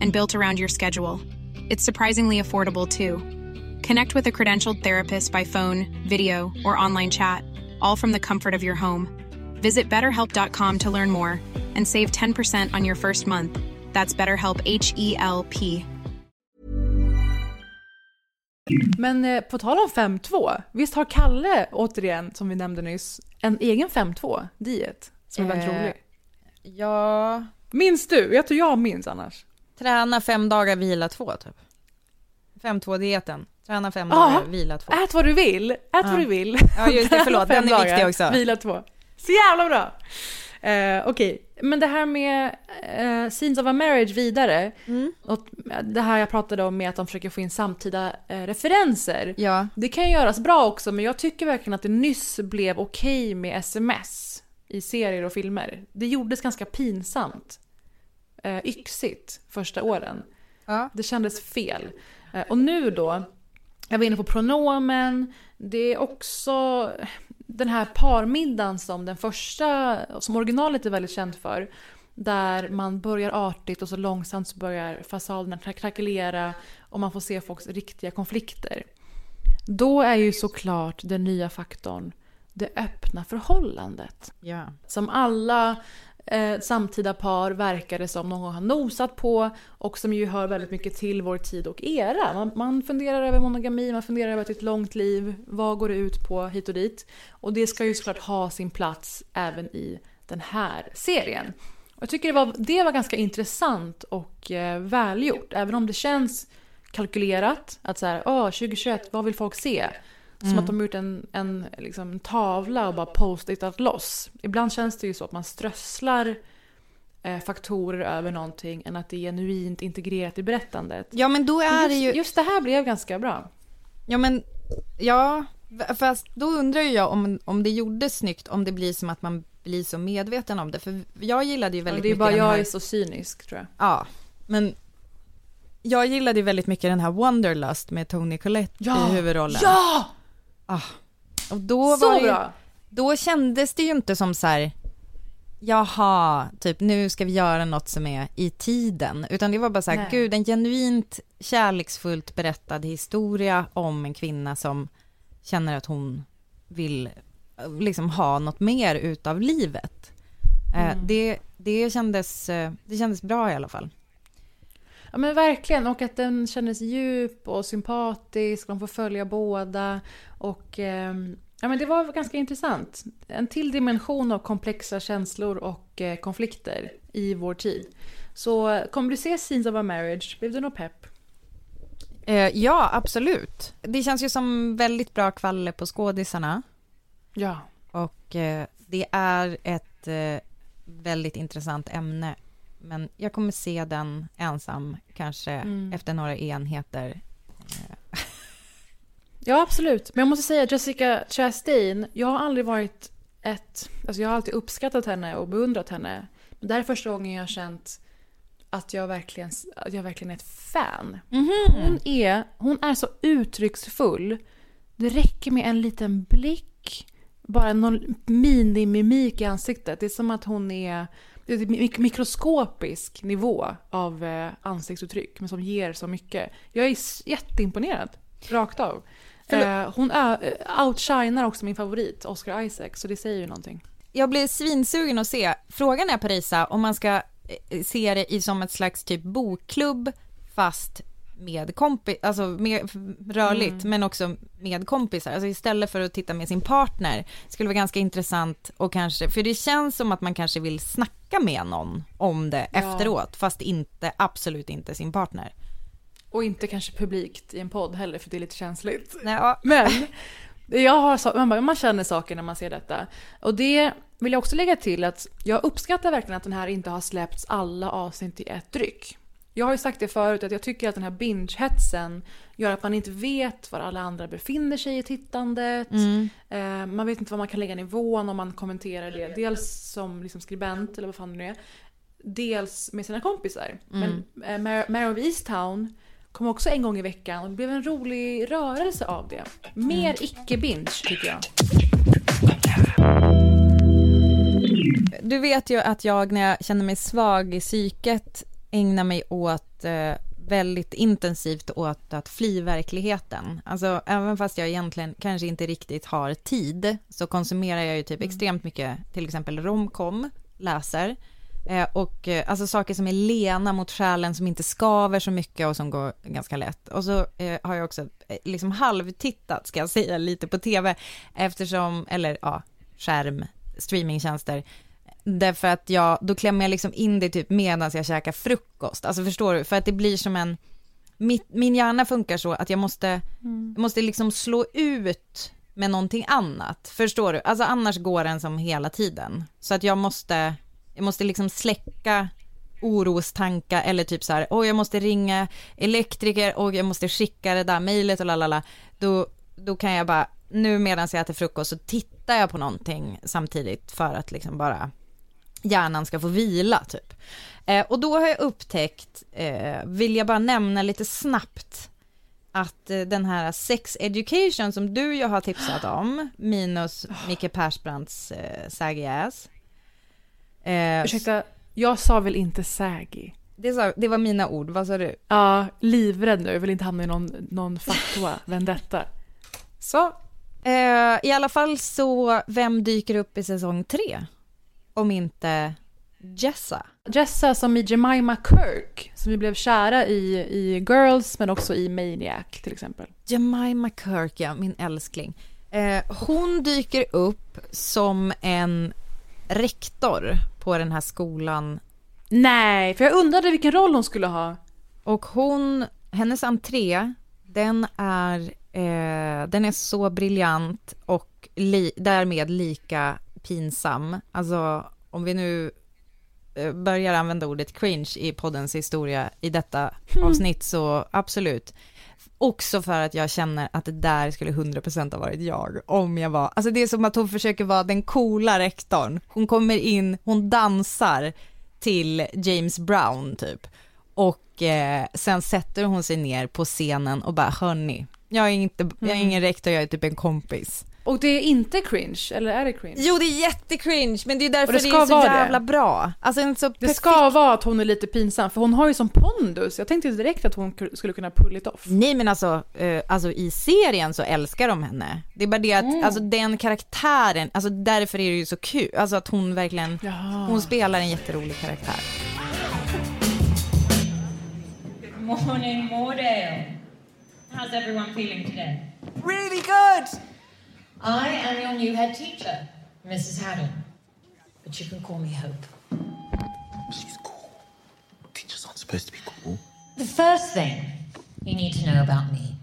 and built around your schedule. It's surprisingly affordable too. Connect with a credentialed therapist by phone, video, or online chat, all from the comfort of your home. Visit betterhelp.com to learn more and save 10% on your first month. That's BetterHelp H E L P. Men eh, på tal om 5-2, visst har Kalle, återigen, som vi nämnde nyss, en egen 5-2-diet som är väldigt Eh, rolig? Ja, Minns du? Jag tror jag minns annars. Träna fem dagar, vila två typ. 5-2-dieten. Träna fem Aha. dagar, vila två. Ät vad du vill, ät vad du vill. Ja, just det, förlåt, den är viktig också. Vila två. Så jävla bra! Eh, Okej, men det här med eh, Scenes of a Marriage vidare. Mm. Och det här jag pratade om med att de försöker få in samtida eh, referenser. Ja. Det kan göras bra också, men jag tycker verkligen att det nyss blev okej med sms i serier och filmer. Det gjordes ganska pinsamt. Eh, yxigt första åren. Ja. Det kändes fel. Eh, och nu då, jag var inne på pronomen, det är också den här parmiddagen som den första, som originalet är väldigt känt för. Där man börjar artigt och så långsamt så börjar fasaderna kra- krackelera och man får se folks riktiga konflikter. Då är ju såklart den nya faktorn det öppna förhållandet. Ja. Som alla eh, samtida par verkar det som någon gång har nosat på och som ju hör väldigt mycket till vår tid och era. Man, man funderar över monogami, man funderar över ett långt liv, vad går det ut på hit och dit. Och det ska ju såklart ha sin plats även i den här serien. Och jag tycker det var, det var ganska intressant och eh, välgjort, även om det känns kalkylerat. Att så här, åh, 2021, vad vill folk se? Som att de har gjort en, en liksom, tavla och bara post-itat loss. Ibland känns det ju så att man strösslar eh, faktorer över någonting än att det är genuint integrerat i berättandet. Ja men då är just, det ju... just det här blev ganska bra. Ja men, ja, fast då undrar ju jag om, om det gjordes snyggt, om det blir som att man blir så medveten om det. För jag gillade ju Ja, väldigt det är mycket bara jag här... är så cynisk tror jag. Ja, men jag gillade ju väldigt mycket den här Wonderlust med Tony Collette i huvudrollen. Ja! Ah. Och då Så var det ju, bra! då kändes det ju inte som så här, jaha, typ nu ska vi göra något som är i tiden, utan det var bara så här, Nej. gud, en genuint kärleksfullt berättad historia om en kvinna som känner att hon vill liksom ha något mer utav livet. Eh, Mm. Det, det, kändes, eh, det kändes bra i alla fall. Ja men verkligen, och att den kändes djup och sympatisk, de får följa båda. Och ehm, ja men det var ganska intressant. En till dimension av komplexa känslor och eh, konflikter i vår tid. Så kommer du se Scenes of a Marriage? Blev du något pepp? Eh, ja, absolut. Det känns ju som väldigt bra kvalle på skådisarna. Ja. Och eh, det är ett eh, väldigt intressant ämne. Men jag kommer se den ensam, kanske Mm. efter några enheter. Ja, absolut. Men jag måste säga Jessica Chastain, jag har aldrig varit ett... Alltså jag har alltid uppskattat henne och beundrat henne. Men det här är första gången jag har känt att jag verkligen, att jag verkligen är ett fan. Hon, är, hon är så uttrycksfull. Det räcker med en liten blick, bara någon minimimik i ansiktet. Det är som att hon är... Mikroskopisk nivå av eh, ansiktsuttryck, men som ger så mycket. Jag är jätteimponerad, rakt av. Eh, hon eh, outshinar också min favorit, Oscar Isaac, så det säger ju någonting. Jag blir svinsugen att se. Frågan är Parisa om man ska se det i som ett slags typ bokklubb fast med kompis, alltså med, rörligt men också med kompisar. Alltså istället för att titta med sin partner skulle vara ganska intressant och kanske, för det känns som att man kanske vill snacka med någon om det Ja. efteråt fast inte, absolut inte sin partner. Och inte kanske publikt i en podd heller, för det är lite känsligt. Ja. Men jag har, man, bara, man känner saker när man ser detta. Och det vill jag också lägga till att jag uppskattar verkligen att den här inte har släppts alla avsnitt i ett ryck. Jag har ju sagt det förut att jag tycker att den här binge-hetsen gör att man inte vet var alla andra befinner sig i tittandet. Eh, man vet inte var man kan lägga nivån om man kommenterar det. Dels som liksom skribent eller vad fan det nu är. Dels med sina kompisar. Men eh, Mar- Mare of Easttown kom också en gång i veckan och det blev en rolig rörelse av det. Mer icke-binge tycker jag. Du vet ju att jag när jag känner mig svag i psyket ägnar mig åt eh, väldigt intensivt åt att fly verkligheten. Alltså även fast jag egentligen kanske inte riktigt har tid så konsumerar jag ju typ extremt mycket till exempel romcom, läser eh, och eh, alltså saker som är lena mot själen som inte skaver så mycket och som går ganska lätt. Och så eh, har jag också eh, liksom halvtittat ska jag säga lite på tv eftersom, eller ja, skärm, streamingtjänster Därför att jag, då klämmer jag liksom in det typ medan jag käkar frukost. Alltså förstår du? För att det blir som en, mitt, min hjärna funkar så att jag måste, jag måste liksom slå ut med någonting annat. Förstår du? Alltså annars går den som hela tiden. Så att jag måste, jag måste liksom släcka orostankar eller typ så här, åh jag måste ringa elektriker och jag måste skicka det där mejlet och lalala. Då, då kan jag bara, nu medan jag äter frukost så tittar jag på någonting samtidigt för att liksom bara hjärnan ska få vila typ. Eh, och då har jag upptäckt, eh, vill jag bara nämna lite snabbt, att eh, den här sex education som du ju har tipsat om, minus Micke Persbrandts eh, saggy ass. Eh, Ursäkta, jag sa väl inte saggy? det, sa, det var mina ord, vad sa du? Ja, livrädd nu. Jag vill inte hamna i någon, någon fatwa, vendetta. Så, eh, i alla fall så, vem dyker upp i säsong tre? Om inte Jessa. Jessa som i Jemima Kirk, som vi blev kära i, i Girls men också i Maniac till exempel. Jemima Kirk, ja, min älskling. Eh, hon dyker upp som en rektor på den här skolan Nej, för jag undrade vilken roll hon skulle ha. och hon, hennes entré, den är, eh, den är så briljant och li, därmed lika pinsam. Alltså om vi nu eh, börjar använda ordet cringe i poddens historia i detta Hmm. avsnitt så absolut. Också för att jag känner att det där skulle 100% ha varit jag om jag var, alltså det är som att hon försöker vara den coola rektorn. Hon kommer in, hon dansar till James Brown typ och eh, sen sätter hon sig ner på scenen och bara hörni, jag är inte, jag är Mm. ingen rektor, jag är typ en kompis. Och det är inte cringe, eller är det cringe? Jo det är jättecringe men det är därför det det, ska är så vara det. jävla bra. Alltså en så Det ska vara att hon är lite pinsam, för hon har ju som pondus. Jag tänkte direkt att hon ku- skulle kunna pull it off. Nej men alltså, eh, alltså i serien så älskar de henne. Det är bara det att, Mm. alltså den karaktären, alltså därför är det ju så kul, alltså att hon verkligen, Jaha. hon spelar en jätterolig karaktär. Good morning, Mordale. How's everyone feeling today? Really good! I am your new head teacher, Mrs. Haddon. But you can call me Hope. She's cool. Teachers aren't supposed to be cool. The first thing you need to know about me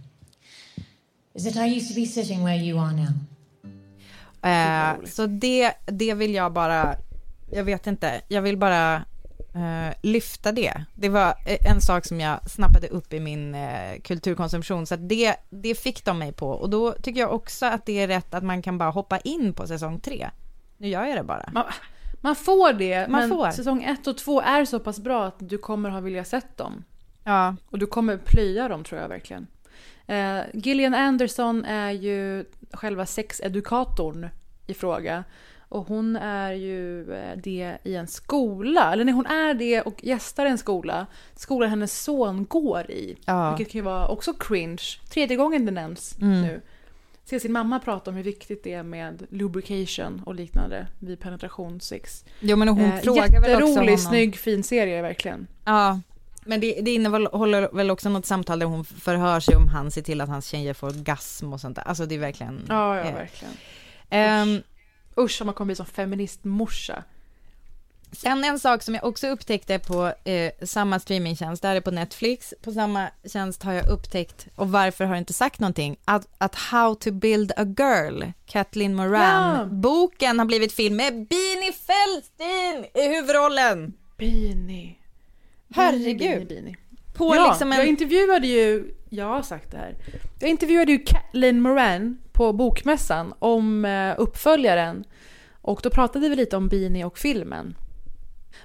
is that I used to be sitting where you are now. Eh, så det, det vill jag bara, jag vet inte, jag vill bara eh, lyfta det. Det var eh, en sak som jag snappade upp i min eh, kulturkonsumtion, så det, det fick de mig på. Och då tycker jag också att det är rätt att man kan bara hoppa in på säsong tre. Nu gör jag det bara. Man, man får det, Man men får. säsong ett och två är så pass bra att du kommer ha vilja sett dem. Ja. Och du kommer plöja dem tror jag verkligen. Eh, Gillian Anderson är ju själva sexedukatorn i fråga. Och hon är ju eh, det i en skola, eller nej hon är det och gästar en skola. Skolan hennes son går i. Ja. Vilket kan ju vara också cringe. Tredje gången det nämns Mm. nu. Se sin mamma prata om hur viktigt det är med lubrication och liknande vid penetrationssex. Jo men hon Eh, frågar väl också honom. snygg, fin serie verkligen. Ja, men det, det innehåller väl också något samtal där hon förhör sig om han ser till att hans tjejer får orgasm och sånt där. Alltså det är verkligen... Ja, ja eh, verkligen. ehm, Usch om man kommer bli som feministmorsa. Sen en sak som jag också upptäckte på eh, samma streamingtjänst, där är på Netflix, på samma tjänst har jag upptäckt, och varför har jag inte sagt någonting, att, att How to build a girl, Kathleen Moran, Ja. boken har blivit film med Beanie Feldstein i huvudrollen. Beanie. Herregud. Beanie, Beanie. På ja, liksom en... jag intervjuade ju, jag har sagt det här, jag intervjuade ju Kathleen Moran på Bokmässan om eh, uppföljaren och då pratade vi lite om Beanie och filmen.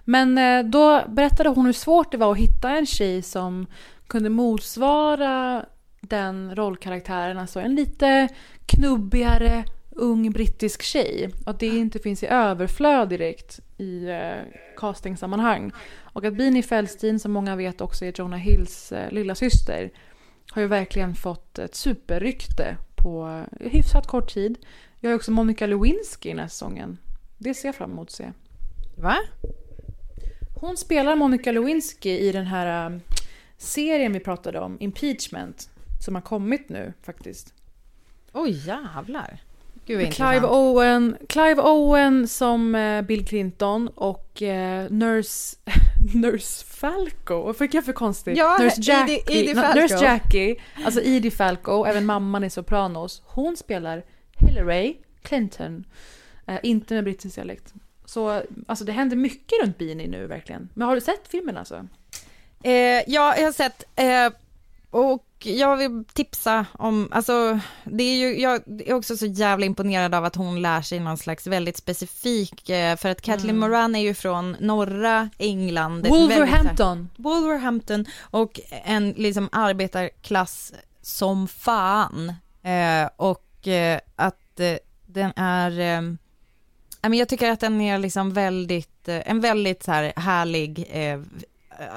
Men eh, då berättade hon hur svårt det var att hitta en tjej som kunde motsvara den rollkaraktären, alltså en lite knubbigare ung brittisk tjej. Att det inte finns i överflöd direkt i eh, castingsammanhang. Och att Beanie Feldstein, som många vet också är Jonah Hills eh, lilla syster, har ju verkligen fått ett superrykte på hyfsat kort tid. Jag har ju också Monica Lewinsky i den här säsongen. Det ser jag fram emot att se. Va? Hon spelar Monica Lewinsky i den här um, serien vi pratade om, Impeachment, som har kommit nu faktiskt. Oj jävlar. Gud Clive. Owen, Clive Owen som eh, Bill Clinton och eh, Nurse, Nurse Falco. Vad fick jag för konstigt? Ja, Nurse Edie- Jackie. Edie No, Falco. Nurse Jackie, alltså Edie Falco, även mamman i Sopranos. Hon spelar Hillary Clinton, eh, inte med brittisk dialekt. Så alltså, det händer mycket runt Beanie nu verkligen. Men har du sett filmen alltså? Eh, ja, jag har sett, eh, och jag vill tipsa om, alltså det är ju, jag är också så jävla imponerad av att hon lär sig någon slags väldigt specifik, eh, för att Kathleen Mm. Moran är ju från norra England. ett väldigt Wolverhampton. Wolverhampton och en liksom arbetarklass som fan. Eh, och eh, att eh, den är, eh, jag tycker att den är liksom väldigt, eh, en väldigt så här härlig, eh,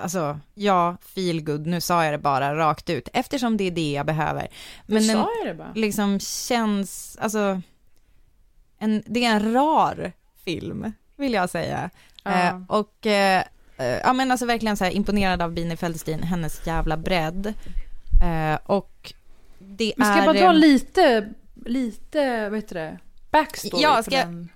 alltså ja, feel good. nu sa jag det bara rakt ut, eftersom det är det jag behöver. Nu Men den sa jag det bara. liksom känns, alltså, en, det är en rar film, vill jag säga. Ja. Eh, och eh, eh, ja men alltså verkligen så här imponerad av Bine Feldstein, hennes jävla bredd. Eh, och det Men ska är... jag bara dra lite, lite, vad heter det, backstory Ja, på ska jag- den?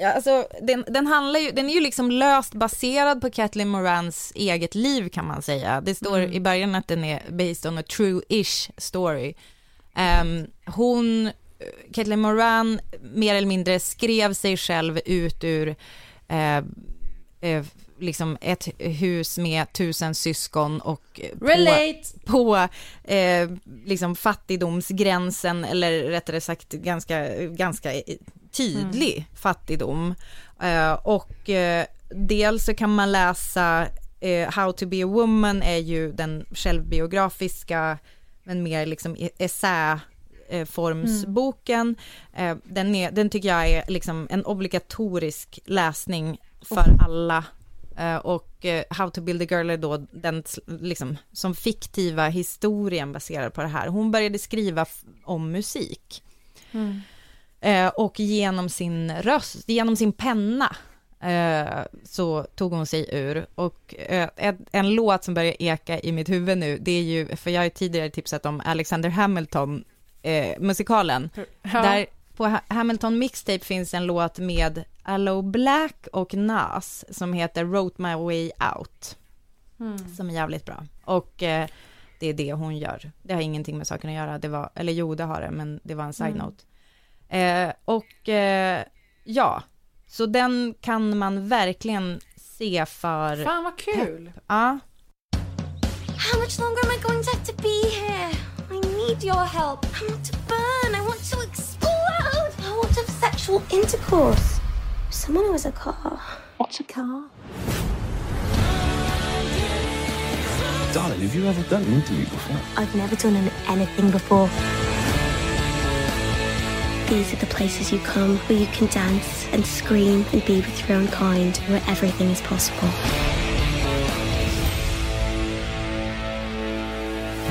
Ja, alltså, den, den, handlar ju, den är ju liksom löst baserad på Kathleen Morans eget liv kan man säga. Det står Mm. i början att den är based on a true-ish story. Ehm, hon, eh, Kathleen Moran, mer eller mindre skrev sig själv ut ur eh, eh, liksom ett hus med tusen syskon och på, Relate! på eh, liksom fattigdomsgränsen eller rättare sagt ganska, ganska tydlig fattigdom. Eh, och eh, dels så kan man läsa eh, How to be a woman är ju den självbiografiska men mer liksom essä eh, formsboken. Eh, den, är, den tycker jag är liksom en obligatorisk läsning för alla. Eh, och eh, How to build a girl är då den liksom, som fiktiva historien baserad på det här. Hon började skriva om musik. Mm. Eh, och genom sin röst, genom sin penna, eh, så tog hon sig ur. Och eh, en, en låt som börjar eka i mitt huvud nu, det är ju, för jag har ju tidigare tipsat om Alexander Hamilton, eh, musikalen. Ja. Där på Ha- Hamilton Mixtape finns en låt med Allo Black och Nas som heter Wrote My Way Out, Mm. som är jävligt bra. Och eh, det är det hon gör. Det har ingenting med saken att göra, det var, eller jo det har det, men det var en side Mm. note. Eh, och eh, ja, så den kan man verkligen se för... Fan vad kul! Ja, How much longer am I going to have to be here? I need your help. I want to burn. I want to explode. I want to have sexual intercourse. Someone who has a car. What's a car? Darling, have you ever done an interview before? I've never done an- anything before. These are the places you come where you can dance and scream and be with your own kind, where everything is possible.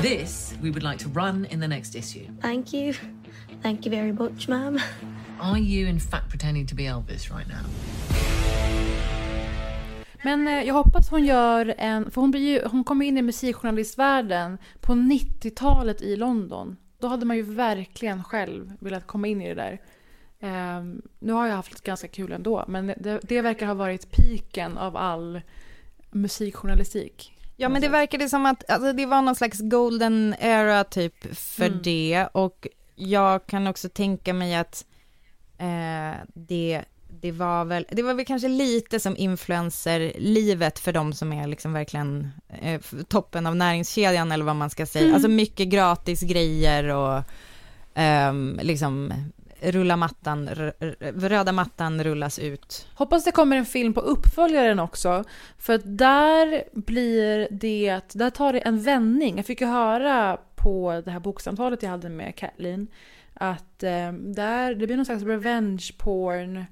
This we would like to run in the next issue. Thank you. Thank you very much, ma'am. Are you in fact pretending to be Elvis right now? Men eh, jag hoppas hon gör en, för hon, blir ju, hon kommer in i musikjournalistvärlden på 90-talet i London. Då hade man ju verkligen själv velat komma in i det där. Ehm, nu har jag haft ganska kul ändå, men det, det verkar ha varit piken av all musikjournalistik. Ja, men det verkade som att alltså, det var någon slags golden era typ för Mm. det och jag kan också tänka mig att eh, det, det var väl, det var väl kanske lite som influencerlivet för de som är liksom verkligen eh, toppen av näringskedjan eller vad man ska säga. Mm. Alltså mycket gratis grejer och ehm, liksom rulla mattan, röda mattan rullas ut. Hoppas det kommer en film på uppföljaren också. För där blir det, där tar det en vändning. Jag fick ju höra på det här boksamtalet jag hade med Kathleen att eh, där, det blir någon slags revenge porn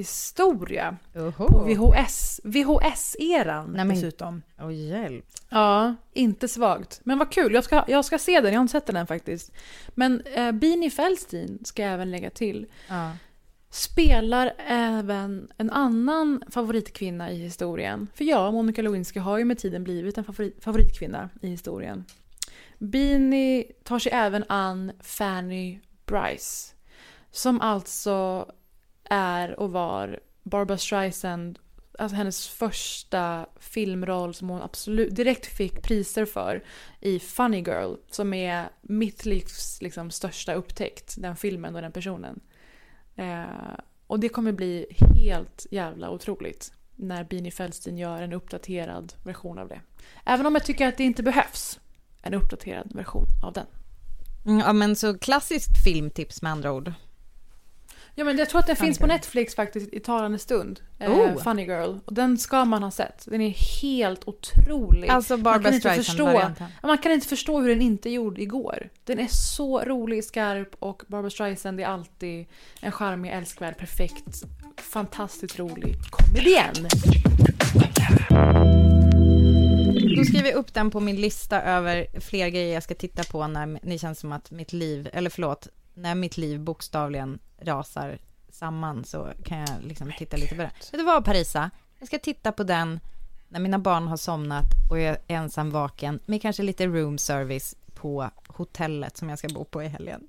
historia. På VHS, VHS-eran dessutom. Åh hjälp. Ja, inte svagt. Men vad kul, jag ska, jag ska se den, jag har inte sett den än faktiskt. Men eh, Beanie Feldstein ska jag även lägga till Ja. spelar även en annan favoritkvinna i historien. För ja, Monica Lewinsky har ju med tiden blivit en favorit, favoritkvinna i historien. Beanie tar sig även an Fanny Bryce. Som alltså är och var Barbara Streisand, alltså hennes första filmroll som hon absolut direkt fick priser för i Funny Girl. Som är mitt livs liksom, största upptäckt, den filmen och den personen. Eh, och det kommer bli helt jävla otroligt när Beanie Feldstein gör en uppdaterad version av det. Även om jag tycker att det inte behövs en uppdaterad version av den. Mm, ja men så klassiskt filmtips med andra ord. Ja men jag tror att den Funny finns på Girl. Netflix faktiskt i talande stund. Eh, Oh. Funny Girl. Och den ska man ha sett. Den är helt otrolig. Alltså Man Barbara kan inte förstå, Streisand-varianten. man kan inte förstå hur den inte gjord igår. Den är så rolig, skarp och Barbara Streisand är alltid en charmig, älskvärd, perfekt, fantastiskt rolig komedienn. Då skriver jag upp den på min lista över fler grejer jag ska titta på när det känns som att mitt liv, eller förlåt, när mitt liv bokstavligen rasar samman så kan jag liksom titta lite på det. Vet du vad Parisa? Jag ska titta på den när mina barn har somnat och jag är ensam vaken med kanske lite room service på hotellet som jag ska bo på i helgen.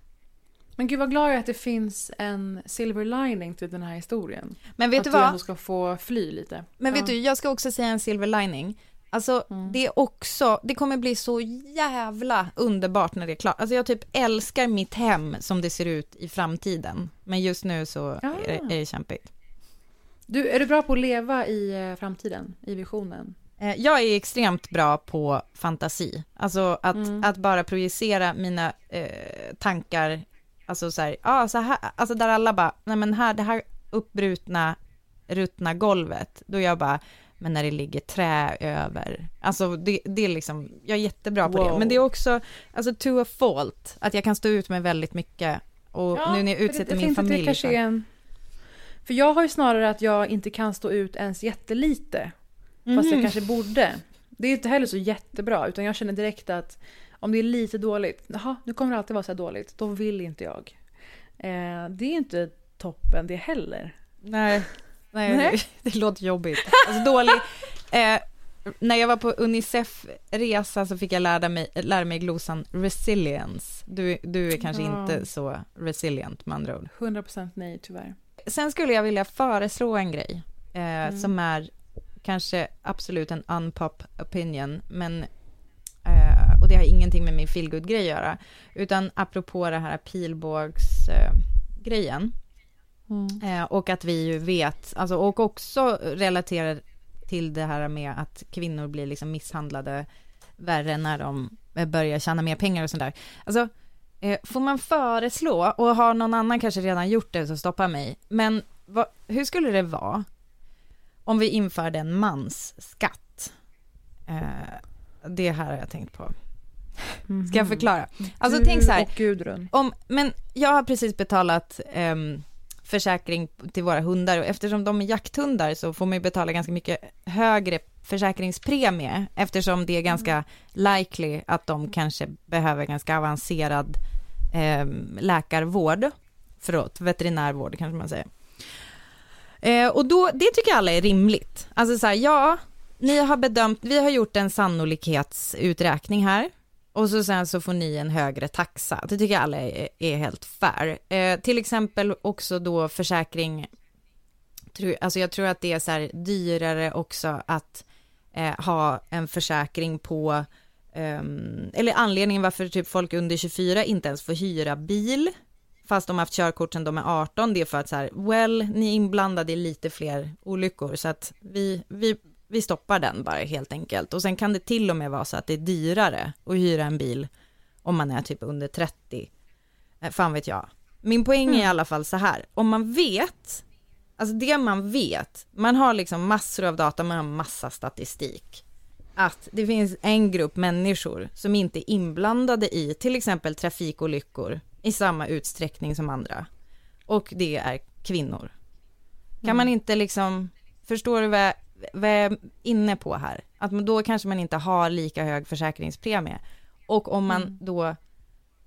Men gud vad glad jag är att det finns en silver lining till den här historien. Men vet att du du vad? ändå ska få fly lite. Men vet Ja. du, jag ska också säga en silver lining. Alltså det är också, det kommer bli så jävla underbart när det är klart. Alltså jag typ älskar mitt hem som det ser ut i framtiden. Men just nu så är, det, är det kämpigt. Du, är du bra på att leva i eh, framtiden, i visionen? Eh, Jag är extremt bra på fantasi, alltså att, Mm. att bara projicera mina eh, tankar, alltså så här, ja så här, alltså där alla bara, nej men här, det här uppbrutna, ruttna golvet, då jag bara, men när det ligger trä över, alltså det, det är liksom, jag är jättebra på det, Wow. men det är också, alltså to a fault, att jag kan stå ut med väldigt mycket, och nu när jag utsätter det, min familj Det för- en... För jag har ju snarare att jag inte kan stå ut ens jättelite. Fast jag Mhm. kanske borde. Det är inte heller så jättebra, utan jag känner direkt att om det är lite dåligt, jaha, nu kommer det alltid vara så här dåligt, då vill inte jag. Eh, det är inte toppen det heller. Nej, nej, Nej. Det, det låter jobbigt. Alltså dålig. Eh, när jag var på Unicef-resa så fick jag lära mig, lära mig glosan resilience. Du, du är kanske Ja. inte så resilient med andra ord. 100% nej tyvärr. Sen skulle jag vilja föreslå en grej eh, Mm. som är kanske absolut en unpop opinion, men eh, och det har ingenting med min feelgood-grej att göra, utan apropå det här pilbågs-grejen. Eh, grejen. Eh, och att vi ju vet, alltså, och också relaterar till det här med att kvinnor blir liksom misshandlade värre när de eh, börjar tjäna mer pengar och sånt där. Alltså, eh, får man föreslå, och har någon annan kanske redan gjort det så stoppa mig, men vad, hur skulle det vara om vi införde en mansskatt? Eh, det här har jag tänkt på. Ska jag förklara? Alltså Du tänk så här, och Gudrun. om, men jag har precis betalat ehm, försäkring till våra hundar och eftersom de är jakthundar så får man ju betala ganska mycket högre försäkringspremie eftersom det är ganska likely att de kanske behöver ganska avancerad eh, läkarvård, förlåt, veterinärvård kanske man säger. Eh, och då, det tycker alla är rimligt. Alltså så här, ja, ni har bedömt, vi har gjort en sannolikhetsuträkning här och så sen så får ni en högre taxa. Det tycker jag alla är, är helt fair. Eh, till exempel också då försäkring, tror, alltså jag tror att det är så här dyrare också att eh, ha en försäkring på, ehm, eller anledningen varför typ folk under 24 inte ens får hyra bil, fast de har haft körkort sedan de är 18, det är för att så här, well, ni är inblandade i lite fler olyckor, så att vi, vi, vi stoppar den bara helt enkelt. Och sen kan det till och med vara så att det är dyrare att hyra en bil om man är typ under 30. Eh, Fan vet jag. Min poäng är i alla fall så här, om man vet, alltså det man vet, man har liksom massor av data, man har massa statistik, att det finns en grupp människor som inte är inblandade i till exempel trafikolyckor i samma utsträckning som andra. Och det är kvinnor. Kan Mm. man inte liksom, förstår du vad vad jag är inne på här? Att då kanske man inte har lika hög försäkringspremie. Och om man då,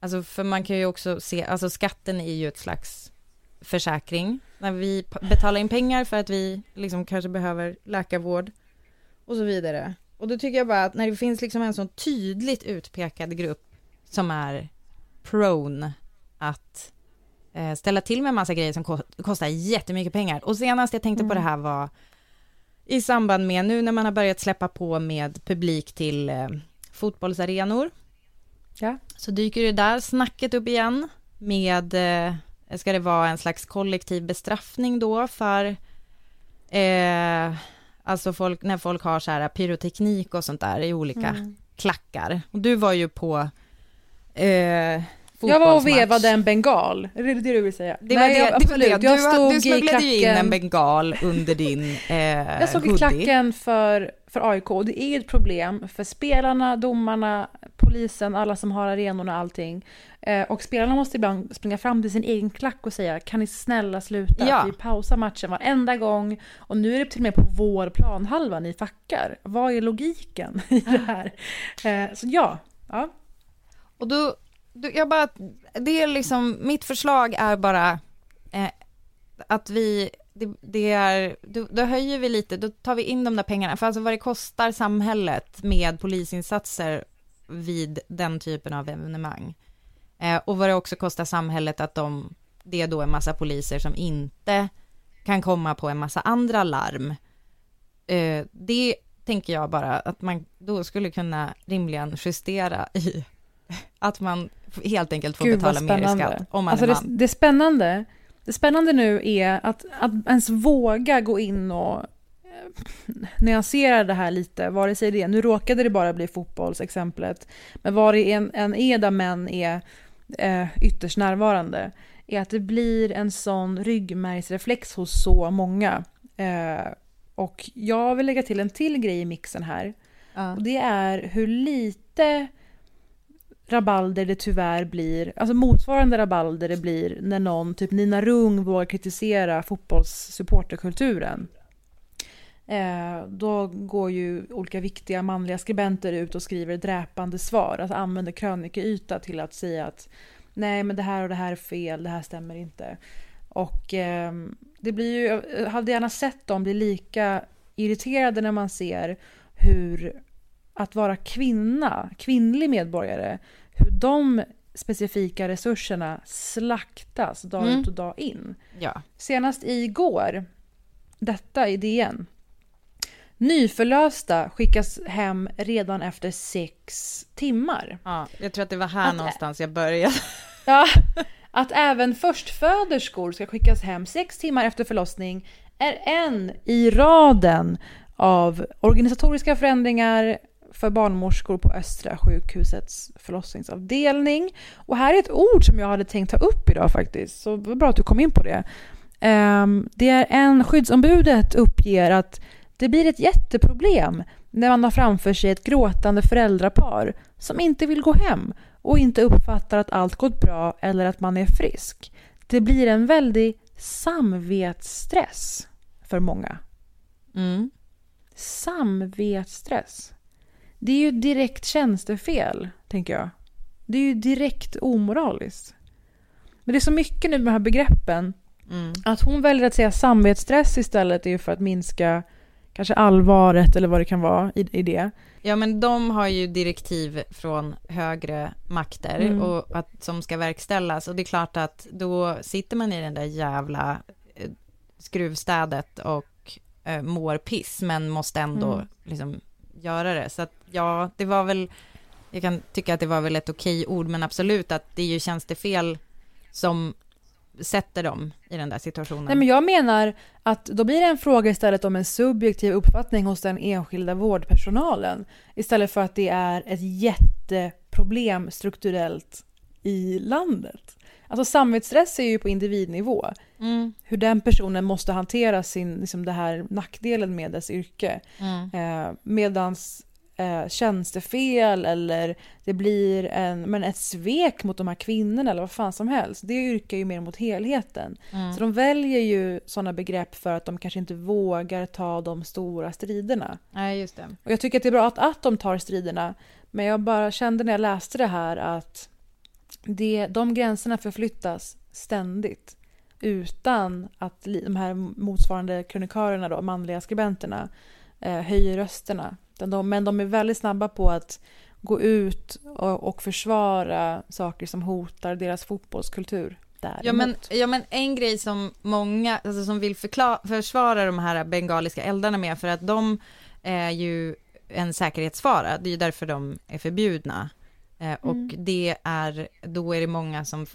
alltså för man kan ju också se, alltså skatten är ju ett slags försäkring. När vi betalar in pengar för att vi liksom kanske behöver läkarvård och så vidare. Och då tycker jag bara att när det finns liksom en sån tydligt utpekad grupp som är prone att eh, ställa till med en massa grejer som ko- kostar jättemycket pengar. Och senast jag tänkte på det här var i samband med nu när man har börjat släppa på med publik till eh, fotbollsarenor. Ja. Så dyker det där snacket upp igen med, eh, ska det vara en slags kollektiv bestraffning då för, eh, alltså folk, när folk har så här pyroteknik och sånt där i olika Mm. klackar. Och du var ju på eh, Jag var och vevade en bengal. Är det det du vill säga? Det var, Nej, det, jag, det var absolut. det. Du, Jag stod du i smugglade ju in klacken. en bengal under din eh, Jag stod i klacken för, för AIK och det är ett problem för spelarna, domarna, polisen, alla som har arenorna och allting. Eh, och spelarna måste ibland springa fram till sin egen klack och säga kan ni snälla sluta? Ja. Vi pausar matchen varenda gång och nu är det till och med på vår planhalva ni fackar. Vad är logiken i det här? Eh, så ja, ja. Och då, jag bara, det är liksom, mitt förslag är bara eh, att vi, det, det är, då, då höjer vi lite, då tar vi in de där pengarna, för alltså vad det kostar samhället med polisinsatser vid den typen av evenemang. Eh, och vad det också kostar samhället att de, det är då en massa poliser som inte kan komma på en massa andra larm. Eh, det tänker jag bara att man då skulle kunna rimligen justera i att man helt enkelt får Gud, betala mer i skatt om man alltså är det, man. det är spännande Det spännande nu är att, att ens våga gå in och eh, nyansera det här lite, vare sig det nu råkade det bara bli fotbollsexemplet, men var det en, en är där män är eh, ytterst närvarande, är att det blir en sån ryggmärgsreflex hos så många. Eh, och jag vill lägga till en till grej i mixen här. Och det är hur lite rabalder det tyvärr blir, alltså motsvarande rabalder det blir när någon, typ Nina Rung, vågar kritisera fotbollssupporterkulturen. Eh, då går ju olika viktiga manliga skribenter ut och skriver dräpande svar, alltså använder krönikeyta till att säga att nej men det här och det här är fel, det här stämmer inte. Och eh, det blir ju, jag hade gärna sett dem bli lika irriterade när man ser hur att vara kvinna, kvinnlig medborgare, hur de specifika resurserna slaktas dag Mm. ut och dag in. Ja. Senast igår, detta i DN. Nyförlösta skickas hem redan efter sex timmar. Ja, jag tror att det var här Att- någonstans jag började. Ja, att även förstföderskor ska skickas hem sex timmar efter förlossning är en i raden av organisatoriska förändringar för barnmorskor på Östra sjukhusets förlossningsavdelning. Och här är ett ord som jag hade tänkt ta upp idag faktiskt, så det var bra att du kom in på det. Ehm, Det är en skyddsombudet uppger att det blir ett jätteproblem när man har framför sig ett gråtande föräldrapar som inte vill gå hem och inte uppfattar att allt gått bra eller att man är frisk. Det blir en väldig samvetsstress för många. Mm. Samvetsstress. Det är ju direkt tjänstefel, tänker jag. Det är ju direkt omoraliskt. Men det är så mycket nu med de här begreppen. Mm. Att hon väljer att säga samvetsstress istället är ju för att minska kanske allvaret eller vad det kan vara i, i det. Ja men de har ju direktiv från högre makter Mm. och att, som ska verkställas och det är klart att då sitter man i den där jävla eh, skruvstädet och eh, mår piss men måste ändå Mm. liksom göra det. Så att ja, det var väl, jag kan tycka att det var väl ett okej ord men absolut att det är ju tjänstefel som sätter dem i den där situationen. Nej, men jag menar att då blir det en fråga istället om en subjektiv uppfattning hos den enskilda vårdpersonalen. Istället för att det är ett jätteproblem strukturellt i landet. Alltså samvetsstress är ju på individnivå. Mm. Hur den personen måste hantera sin, liksom det här nackdelen med dess yrke. Mm. Eh, medans eh, tjänstefel eller det blir en, men ett svek mot de här kvinnorna eller vad fan som helst. Det yrkar ju mer mot helheten. Mm. Så de väljer ju sådana begrepp för att de kanske inte vågar ta de stora striderna. Nej, just det. Och jag tycker att det är bra att, att de tar striderna. Men jag bara kände när jag läste det här att det, de gränserna förflyttas ständigt. Utan att de här motsvarande krönikörerna, då, manliga skribenterna, eh, höjer rösterna. De, men de är väldigt snabba på att gå ut och, och försvara saker som hotar deras fotbollskultur. Däremot. Ja men, ja men en grej som många, alltså som vill förklara, försvara de här bengaliska eldarna med, för att de är ju en säkerhetsfara, det är ju därför de är förbjudna. Eh, och Mm. det är, då är det många som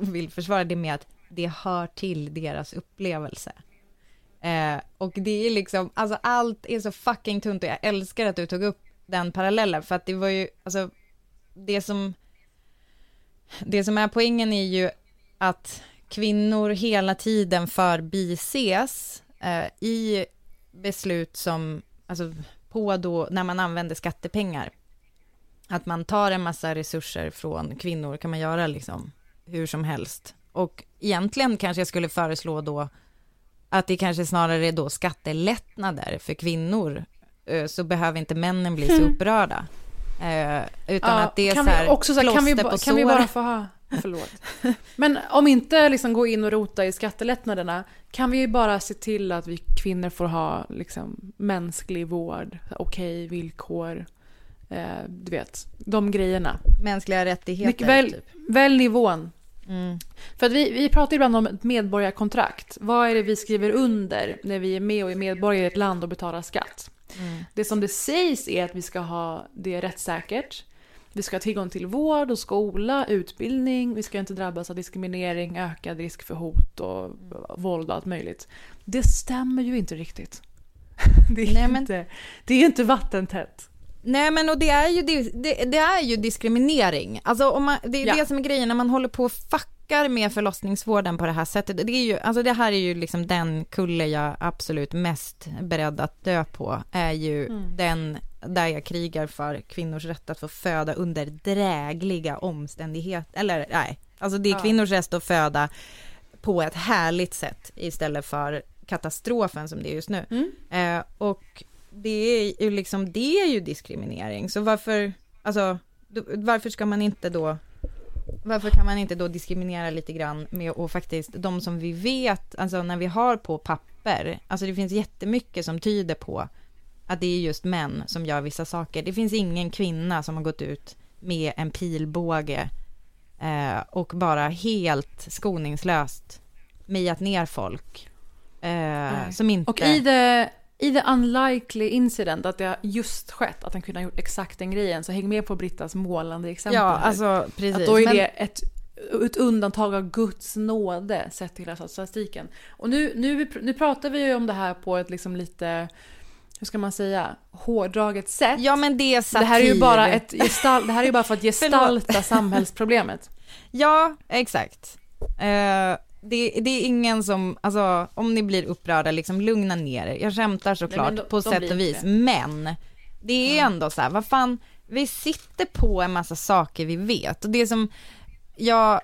vill försvara det med att det hör till deras upplevelse. Eh, och det är liksom, alltså allt är så fucking tunt och jag älskar att du tog upp den parallellen, för att det var ju, alltså det som, det som är poängen är ju att kvinnor hela tiden förbises eh, i beslut som, alltså på då, när man använder skattepengar. Att man tar en massa resurser från kvinnor kan man göra liksom hur som helst. Och egentligen kanske jag skulle föreslå då att det kanske snarare är då skattelättnader för kvinnor, eh, så behöver inte männen bli så Mm. upprörda. Eh, utan Ja, att det är så här, också så här, kan vi, på kan vi bara få ha... Förlåt. Men om inte liksom gå in och rota i skattelättnaderna kan vi ju bara se till att vi kvinnor får ha liksom mänsklig vård, okej villkor, eh, du vet, de grejerna. Mänskliga rättigheter, väl, typ. väl nivån. Mm. För att vi, vi pratar ibland om ett medborgarkontrakt. Vad är det vi skriver under när vi är med och är medborgare i ett land och betalar skatt? Mm. Det som det sägs är att vi ska ha det rättssäkert. Vi ska ha tillgång till vård och skola, utbildning, vi ska inte drabbas av diskriminering, ökad risk för hot och våld och allt möjligt. Det stämmer ju inte riktigt. Det är, Nej, men- inte, det är inte vattentätt. Nej men och det är ju, det, det är ju diskriminering. Alltså om man, det är Ja. det som är grejen när man håller på och fuckar med förlossningsvården på det här sättet. Det är ju, alltså det här är ju liksom den kulle jag absolut mest beredd att dö på. Är ju Mm. den där jag krigar för kvinnors rätt att få föda under drägliga omständigheter. Eller nej, alltså det är kvinnors rätt att föda på ett härligt sätt istället för katastrofen som det är just nu. Mm. Eh, och det är ju liksom, det är ju diskriminering. Så varför, alltså, varför ska man inte då, varför kan man inte då diskriminera lite grann med och faktiskt, de som vi vet, alltså när vi har på papper, alltså det finns jättemycket som tyder på att det är just män som gör vissa saker. Det finns ingen kvinna som har gått ut med en pilbåge eh, och bara helt skoningslöst mejat ner folk. Eh, som inte... Och i the, i the unlikely incident att det just skett, att han kunde ha gjort exakt den grejen, så häng med på Brittas målande exempel Ja, här. alltså precis. Att då är Men- det ett, ett undantag av Guds nåde sett till hela statistiken. Och nu, nu, nu pratar vi ju om det här på ett liksom lite, hur ska man säga, hårdraget sätt. Ja men det är satir. Det här är ju bara, ett gestal, det här är ju bara för att gestalta samhällsproblemet. Ja, exakt. Eh, det, det är ingen som, alltså om ni blir upprörda, liksom lugna ner er. Jag skämtar såklart Nej, de- på sätt och vis, inte. men det är ändå så här, vad fan, vi sitter på en massa saker vi vet och det som jag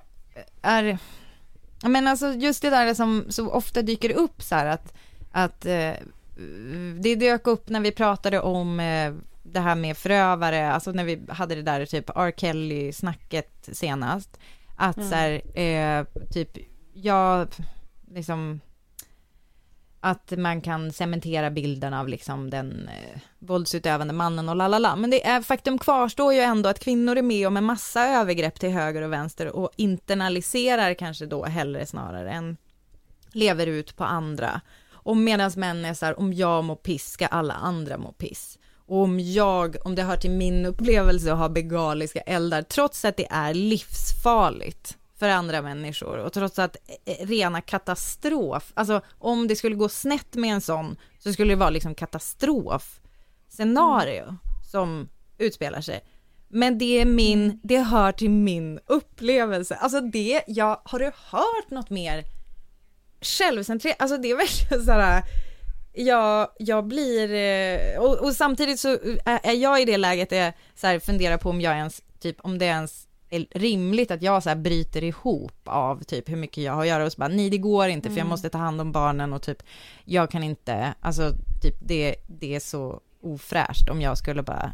är, men alltså just det där som så ofta dyker upp så här att, att eh, det dök upp när vi pratade om eh, det här med förövare, alltså när vi hade det där typ R. Kelly-snacket senast, att Mm. så här, eh, typ, jag, liksom, att man kan cementera bilden av liksom den eh, våldsutövande mannen och lalala. Men det är, faktum kvarstår ju ändå att kvinnor är med om en massa övergrepp till höger och vänster och internaliserar kanske då hellre snarare än lever ut på andra. Och medan män är så här, om jag mår piss ska alla andra må piss. Och om jag, om det hör till min upplevelse att ha begaliska eldar, trots att det är livsfarligt för andra människor och trots att eh, rena katastrof, alltså om det skulle gå snett med en sån så skulle det vara liksom katastrofscenario som utspelar sig. Men det är min, det hör till min upplevelse. Alltså det, jag, har du hört något mer självcentrerat? Alltså det är verkligen såhär, jag, jag blir, eh, och, och samtidigt så är jag i det läget där jag så här funderar på om jag ens, typ om det ens rimligt att jag så här bryter ihop av typ hur mycket jag har att göra och så bara nej det går inte för jag Mm. måste ta hand om barnen och typ jag kan inte, alltså typ det, det är så ofräscht om jag skulle bara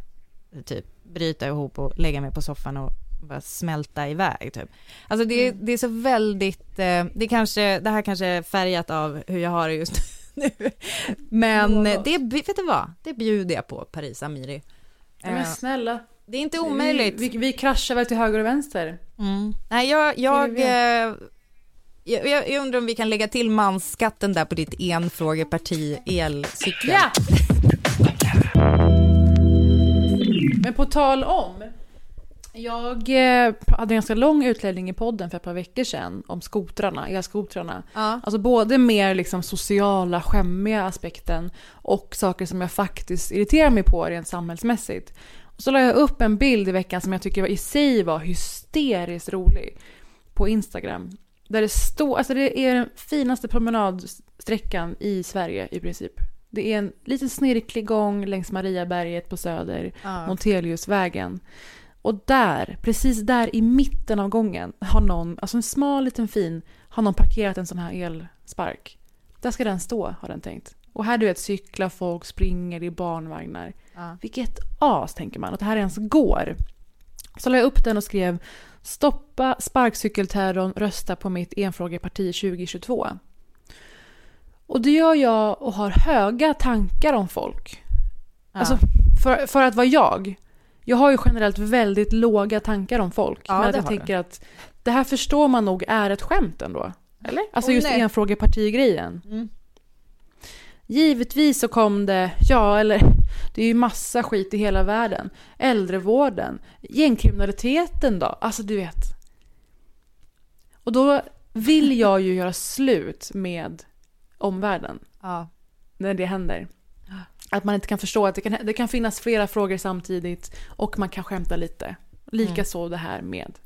typ bryta ihop och lägga mig på soffan och bara smälta iväg typ. Alltså det, är- det är så väldigt, eh, det kanske, det här kanske är färgat av hur jag har det just nu. Men det, vet du vad, det bjuder jag på Paris Amiri. Men Eh, snälla. Det är inte omöjligt. Vi, vi, vi kraschar väl till höger och vänster. Mm. Nej, jag, eh, jag, jag, jag undrar om vi kan lägga till mansskatten där på ditt enfrågeparti elcykel. Ja! Men på tal om. Jag eh, hade en ganska lång utläggning i podden för ett par veckor sedan om skotrarna, elskotrarna. Ja. Alltså både mer liksom sociala, skämmiga aspekten och saker som jag faktiskt irriterar mig på rent samhällsmässigt. Så la jag upp en bild i veckan som jag tycker i sig var hysteriskt rolig på Instagram. Där det står, alltså det är den finaste promenadsträckan i Sverige i princip. Det är en lite snirklig gång längs Mariaberget på Söder, Ja. Monteliusvägen. Och där, precis där i mitten av gången har någon, alltså en smal liten fin, har någon parkerat en sån här elspark. Där ska den stå, har den tänkt. Och här du vet cyklar folk, springer i barnvagnar. Ja. Vilket as, tänker man, att det här ens går. Så la jag upp den och skrev Stoppa sparkcykelterrorn, rösta på mitt enfrågeparti 2022. Och det gör jag och har höga tankar om folk. Ja. Alltså, för, för att vara jag. Jag har ju generellt väldigt låga tankar om folk. Ja, men att jag har du. tänker att det här förstår man nog är ett skämt ändå. Eller? Alltså Åh, just enfrågepartigrejen. Mm. Givetvis så kom det, ja eller det är ju massa skit i hela världen. Äldrevården, gängkriminaliteten då, alltså du vet. Och då vill jag ju göra slut med omvärlden Ja. när det händer. Att man inte kan förstå att det kan, det kan finnas flera frågor samtidigt och man kan skämta lite. Likaså det här med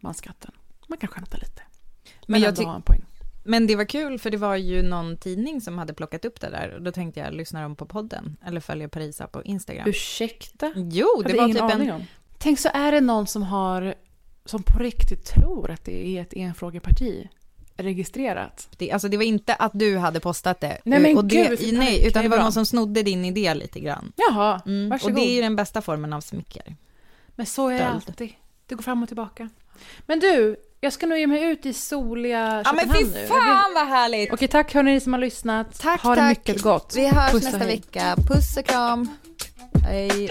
manskatten. Man kan skämta lite. Men, Men jag ändå ha en poäng. Men det var kul för det var ju någon tidning som hade plockat upp det där och då tänkte jag, lyssnar de på podden? Eller följer Parisa på Instagram? Ursäkta? Jo, det Hade var ingen typ aning en... om. Tänk så är det någon som har som på riktigt tror att det är ett enfrågeparti registrerat. Det, alltså det var inte att du hade postat det. Nej, men och det, gud, nej, utan det var någon som snodde din idé lite grann. Jaha, Mm. Och varsågod. det är ju den bästa formen av smicker. Men så är det alltid. Det går fram och tillbaka. Men du, jag ska nog ge mig ut i soliga Ja men Köpenhamn fy nu. fan vad härligt! Okej, tack hörni som har lyssnat. Tack, ha det tack. mycket gott. Vi hörs Puss nästa hej. vecka. Puss och kram. Hej.